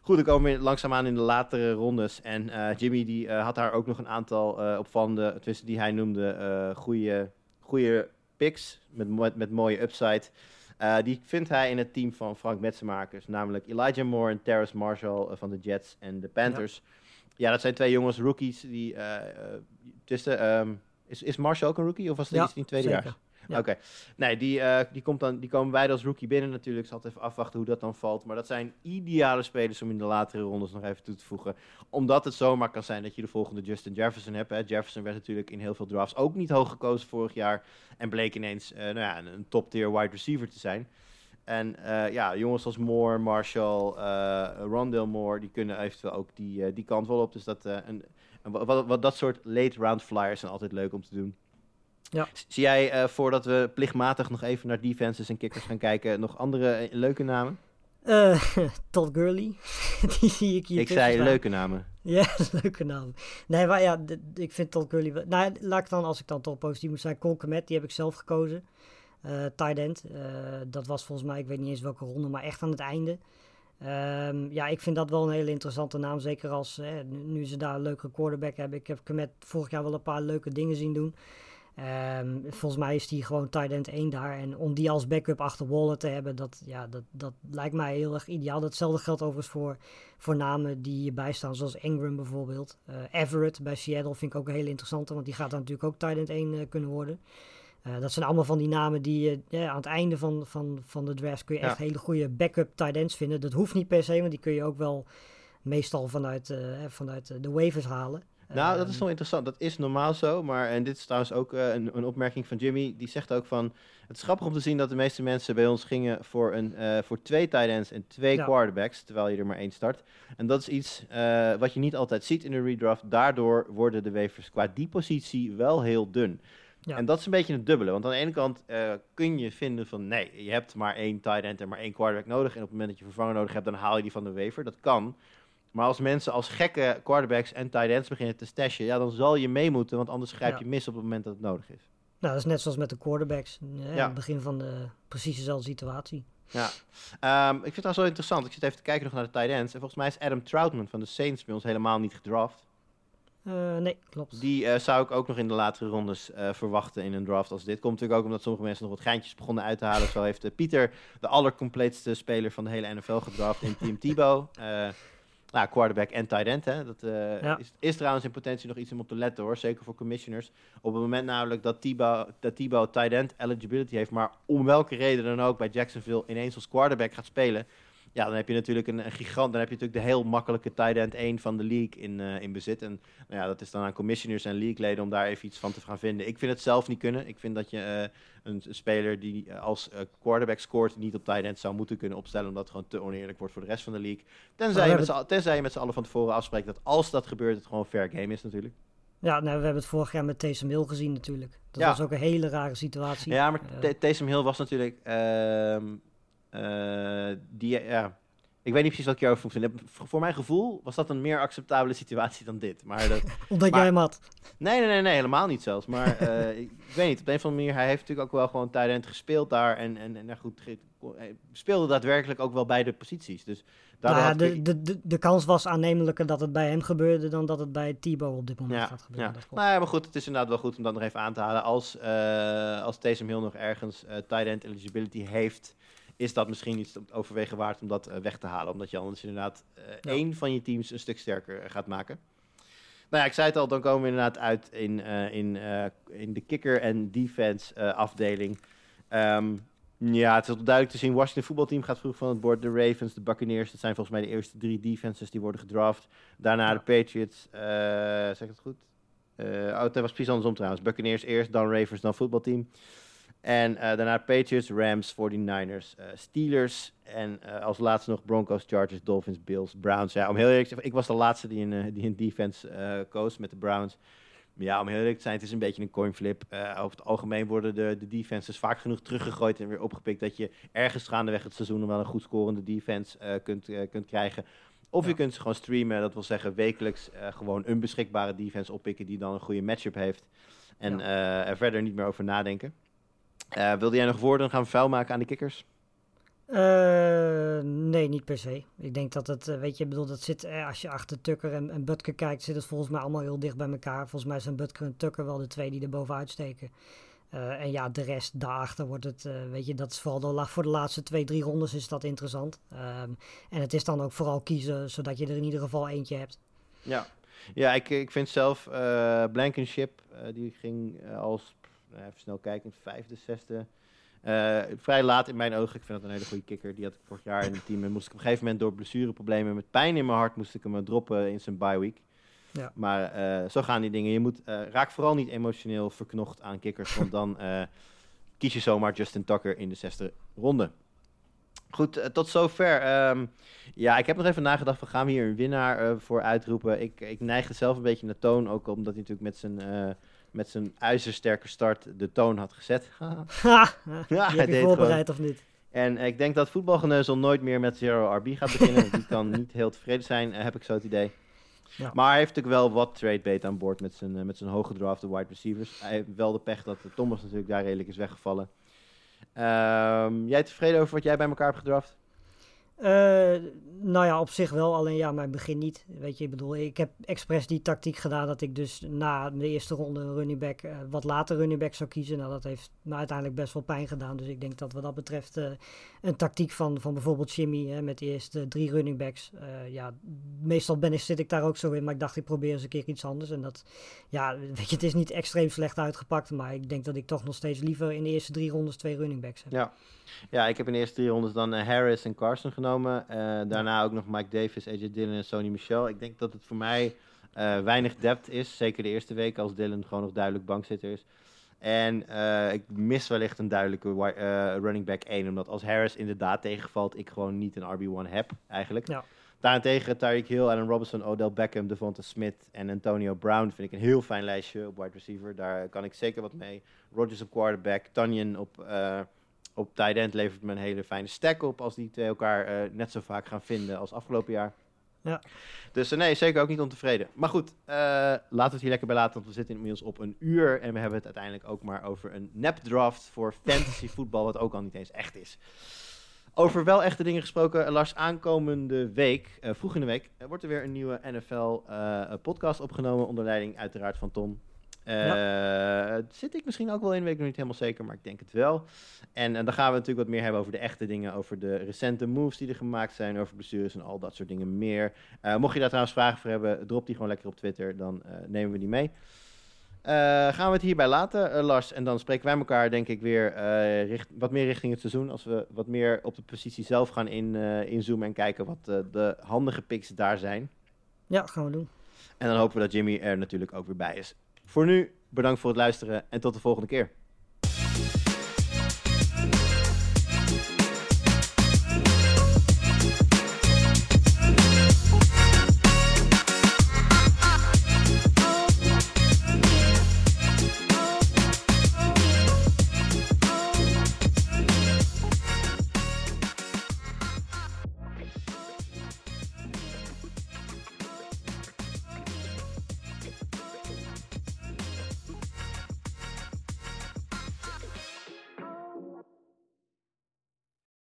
Goed, dan komen we langzaamaan in de latere rondes. En Jimmy die, had daar ook nog een aantal opvallende, tenminste die hij noemde, goede, goede picks met, mo- met mooie upside. Eh, die vindt hij in het team van Frank Metsenmakers, namelijk Elijah Moore en Terrace Marshall eh, van de Jets en de Panthers. Ja, dat zijn twee jongens, rookies, die eh, tussen... ehm, is, is Marshall ook een rookie of was dat Ja, iets in tweede jaar? Oké. Nee, die, eh, die, komt dan, die komen beide als rookie binnen natuurlijk. Zal even afwachten hoe dat dan valt. Maar dat zijn ideale spelers om in de latere rondes nog even toe te voegen. Omdat het zomaar kan zijn dat je de volgende Justin Jefferson hebt. Hè. Jefferson werd natuurlijk in heel veel drafts ook niet hoog gekozen vorig jaar. En bleek ineens eh, nou ja, een, top-tier wide receiver te zijn. En eh, ja, jongens als Moore, Marshall, Rondale Moore, die kunnen eventueel ook die, die kant wel op. Dus dat, een- wat, wat dat soort late round flyers zijn altijd leuk om te doen. Ja. Zie jij, eh, voordat we plichtmatig nog even naar defenses en kickers gaan kijken, nog andere eh, leuke namen? Eh, Todd Gurley. die zie ik hier ik zei staan. leuke namen. Ja, leuke naam. Nee, maar ja, ik vind Todd Gurley... wel- Nou, laat ik dan, als ik dan toch positief moet zijn, Cole Kmet, die heb ik zelf gekozen. Eh tight end. Dat was volgens mij, ik weet niet eens welke ronde, maar echt aan het einde. Ehm, ja, ik vind dat wel een hele interessante naam. Zeker als nu, nu ze daar een leuke quarterback hebben. Ik heb Kmet vorig jaar wel een paar leuke dingen zien doen. Ehm, volgens mij is die gewoon tight end 1 daar. En om die als backup achter Waller te hebben, dat, ja, dat, dat lijkt mij heel erg ideaal. Datzelfde geldt overigens voor, voor namen die hierbij staan, zoals Ingram bijvoorbeeld. Eh, Everett bij Seattle vind ik ook een hele interessante, want die gaat dan natuurlijk ook tight end 1 eh, kunnen worden. Eh, dat zijn allemaal van die namen die je aan het einde van, van, van de draft kun je echt hele goede backup tight ends vinden. Dat hoeft niet per se, want die kun je ook wel meestal vanuit, vanuit de waivers halen. Nou, dat is Ehm, wel interessant. Dat is normaal zo. Maar, en dit is trouwens ook eh, een, een opmerking van Jimmy. Die zegt ook van... Het is grappig om te zien dat de meeste mensen bij ons gingen voor, een, eh, voor twee tight ends en twee Ja. quarterbacks. Terwijl je er maar één start. En dat is iets eh, wat je niet altijd ziet in de redraft. Daardoor worden de waivers qua die positie wel heel dun. Ja. En dat is een beetje het dubbele. Want aan de ene kant kun je vinden van... Nee, je hebt maar één tight end en maar één quarterback nodig. En op het moment dat je vervanger nodig hebt, dan haal je die van de waiver. Dat kan. Maar als mensen als gekke quarterbacks en tight ends beginnen te stashen, ja, dan zal je mee moeten, want anders grijp Ja. je mis op het moment dat het nodig is. Nou, dat is net zoals met de quarterbacks. eh, Ja. Het begin van de precies dezelfde situatie. Ja. Ehm, ik vind het trouwens wel interessant. Ik zit even te kijken nog naar de tight ends. En volgens mij is Adam Troutman van de Saints bij ons helemaal niet gedraft. Eh, nee, klopt. Die eh, zou ik ook nog in de latere rondes verwachten in een draft als dit. Komt natuurlijk ook omdat sommige mensen nog wat geintjes begonnen uit te halen. Zo heeft Pieter de allercompleetste speler van de hele NFL gedraft in Team Tebow. Nou, quarterback en tight end. Hè. Dat eh, Ja. is, is trouwens in potentie nog iets om op te letten hoor. Zeker voor commissioners. Op het moment namelijk dat Tebow, dat Tebow tight end eligibility heeft. Maar om welke reden dan ook bij Jacksonville ineens als quarterback gaat spelen. Ja, dan heb je natuurlijk een, een gigant. Dan heb je natuurlijk de heel makkelijke tight end 1 van de league in, eh, in bezit. En nou ja, dat is dan aan commissioners en league-leden om daar even iets van te gaan vinden. Ik vind het zelf niet kunnen. Ik vind dat je eh, een, een speler die eh, als quarterback scoort niet op tight end zou moeten kunnen opstellen, omdat het gewoon te oneerlijk wordt voor de rest van de league. Tenzij, we je met tenzij je met z'n allen van tevoren afspreekt dat als dat gebeurt, het gewoon fair game is natuurlijk. Ja, nou, we hebben het vorig jaar met Taysom Hill gezien natuurlijk. Dat Ja. was ook een hele rare situatie. Ja, maar T- Taysom Hill was natuurlijk... ehm, eh, die, ja, ik weet niet precies wat ik hierover moet vinden. Voor mijn gevoel was dat een meer acceptabele situatie dan dit. Maar dat, omdat maar- jij hem had. Nee, nee, nee, nee, helemaal niet zelfs. Maar eh, ik, ik weet niet, op de een of andere manier, hij heeft natuurlijk ook wel gewoon tight end gespeeld daar. En, en, en nou goed, hij speelde daadwerkelijk ook wel beide posities. Dus daardoor Nou ja, de, ik- de, de, de kans was aannemelijker dat het bij hem gebeurde dan dat het bij Thibaut op dit moment ja, gaat gebeuren. ja. Nou ja, maar goed, het is inderdaad wel goed om dat nog even aan te halen. Als, eh als Taysom Hill nog ergens eh tight end eligibility heeft, is dat misschien iets overwegen waard om dat eh, weg te halen. Omdat je anders inderdaad eh, Ja. één van je teams een stuk sterker eh, gaat maken. Nou ja, ik zei het al, dan komen we inderdaad uit in, in, in de kicker- en defense eh, afdeling. Ehm, ja, het is wel duidelijk te zien. Washington voetbalteam gaat vroeg van het bord. De Ravens, de Buccaneers, dat zijn volgens mij de eerste drie defenses die worden gedraft. Daarna de Patriots, zeg ik het goed? Oh, het was precies andersom trouwens. Buccaneers eerst, dan Ravens, dan voetbalteam. En eh, daarna Patriots, Rams, 49ers, eh, Steelers. En eh, als laatste nog Broncos, Chargers, Dolphins, Bills, Browns. Ja, om heel eerlijk te zijn, ik was de laatste die eh, die in defense koos met de Browns. Maar ja, om heel eerlijk te zijn, het is een beetje een coin flip. Eh, over het algemeen worden de, de defenses vaak genoeg teruggegooid en weer opgepikt... dat je ergens gaandeweg het seizoen wel een goed scorende defense kunt, kunt krijgen. Of je kunt ze gewoon streamen, dat wil zeggen wekelijks gewoon een beschikbare defense oppikken... die dan een goede matchup heeft. En er verder niet meer over nadenken. Eh, wilde jij nog woorden gaan vuil maken aan de kikkers? Eh, nee, niet per se. Ik denk dat het, eh, weet je, ik bedoel, dat zit, eh, als je achter Tucker en, en Butker kijkt, zit het volgens mij allemaal heel dicht bij elkaar. Volgens mij zijn Butker en Tucker wel de twee die er bovenuit steken. En ja, de rest daarachter wordt het, weet je, dat is vooral de, voor de laatste twee, drie rondes is dat interessant. Ehm, en het is dan ook vooral kiezen, zodat je er in ieder geval eentje hebt. Ja, ja ik, ik vind zelf Blankenship, die ging als, even snel kijken, vijfde, zesde. eh, vrij laat in mijn ogen. Ik vind dat een hele goede kikker. Die had ik vorig jaar in het team. En moest ik op een gegeven moment door blessureproblemen met pijn in mijn hart, moest ik hem eh, droppen in zijn bye week. Ja. Maar eh, zo gaan die dingen. Je moet, eh, raak vooral niet emotioneel verknocht aan kikkers, want dan eh, kies je zomaar Justin Tucker in de zesde ronde. Goed, eh, tot zover. Ehm, ja, ik heb nog even nagedacht van gaan we hier een winnaar eh, voor uitroepen. Ik, ik neig het zelf een beetje naar toon, ook omdat hij natuurlijk met zijn, eh, met zijn ijzersterke start de toon had gezet. Ha, Ja, je deed voorbereid of niet? en ik denk dat voetbalgeneuzel nooit meer met Zero RB gaat beginnen. want die kan niet heel tevreden zijn, eh, heb ik zo het idee. Ja. Maar hij heeft natuurlijk wel wat trade bait aan boord met zijn, eh, met zijn hooggedrafte wide receivers. Hij heeft wel de pech dat Thomas natuurlijk daar redelijk is weggevallen. Ehm, jij tevreden over wat jij bij elkaar hebt gedraft? Uh, nou ja, op zich wel, alleen ja, mijn begin niet. Weet je, ik bedoel, ik heb expres die tactiek gedaan dat ik dus na de eerste ronde running back, uh, wat later running back zou kiezen. Nou, dat heeft me uiteindelijk best wel pijn gedaan. Dus ik denk dat wat dat betreft uh, een tactiek van, van bijvoorbeeld Jimmy hè, met de eerste drie running backs. ja, meestal ben ik, zit ik daar ook zo in, maar ik dacht ik probeer eens een keer iets anders. En dat, ja, weet je, het is niet extreem slecht uitgepakt, maar ik denk dat ik toch nog steeds liever in de eerste drie rondes twee running backs heb. Ja. Ja, ik heb in de eerste drie rondes dan uh, Harris en Carson genomen. Uh, daarna ook nog Mike Davis, AJ Dillon en Sony Michel. Ik denk dat het voor mij weinig depth is. Zeker de eerste week als Dillon gewoon nog duidelijk bankzitter is. En ik mis wellicht een duidelijke running back 1. Omdat als Harris inderdaad tegenvalt, ik gewoon niet een RB1 heb eigenlijk. Ja. Daarentegen Tyreek Hill, Allen Robinson, Odell Beckham, Devonta Smith en Antonio Brown vind ik een heel fijn lijstje op wide receiver. Daar kan ik zeker wat mee. Rodgers op quarterback, Tanyan op op tight end levert me een hele fijne stack op als die twee elkaar uh, net zo vaak gaan vinden als afgelopen jaar. Ja. Dus uh, nee, zeker ook niet ontevreden. Maar goed, uh, laten we het hier lekker bij laten, want we zitten inmiddels op een uur. En we hebben het uiteindelijk ook maar over een nep draft voor fantasy voetbal, wat ook al niet eens echt is. Over wel echte dingen gesproken, Lars, aankomende week, vroeg in de week, wordt er weer een nieuwe NFL-podcast opgenomen. Onder leiding uiteraard van Tom. Uh, Zit ik misschien ook wel in, weet ik nog niet helemaal zeker, maar ik denk het wel. En, dan gaan we natuurlijk wat meer hebben over de echte dingen, over de recente moves die er gemaakt zijn, over blessures en al dat soort dingen meer. Uh, mocht je daar trouwens vragen voor hebben, drop die gewoon lekker op Twitter, dan uh, nemen we die mee. gaan we het hierbij laten, Lars, en dan spreken wij elkaar denk ik weer richt, wat meer richting het seizoen, als we wat meer op de positie zelf gaan in, inzoomen en kijken wat de handige picks daar zijn. Ja, gaan we doen. En dan hopen we dat Jimmy er natuurlijk ook weer bij is. Voor nu, bedankt voor het luisteren en tot de volgende keer.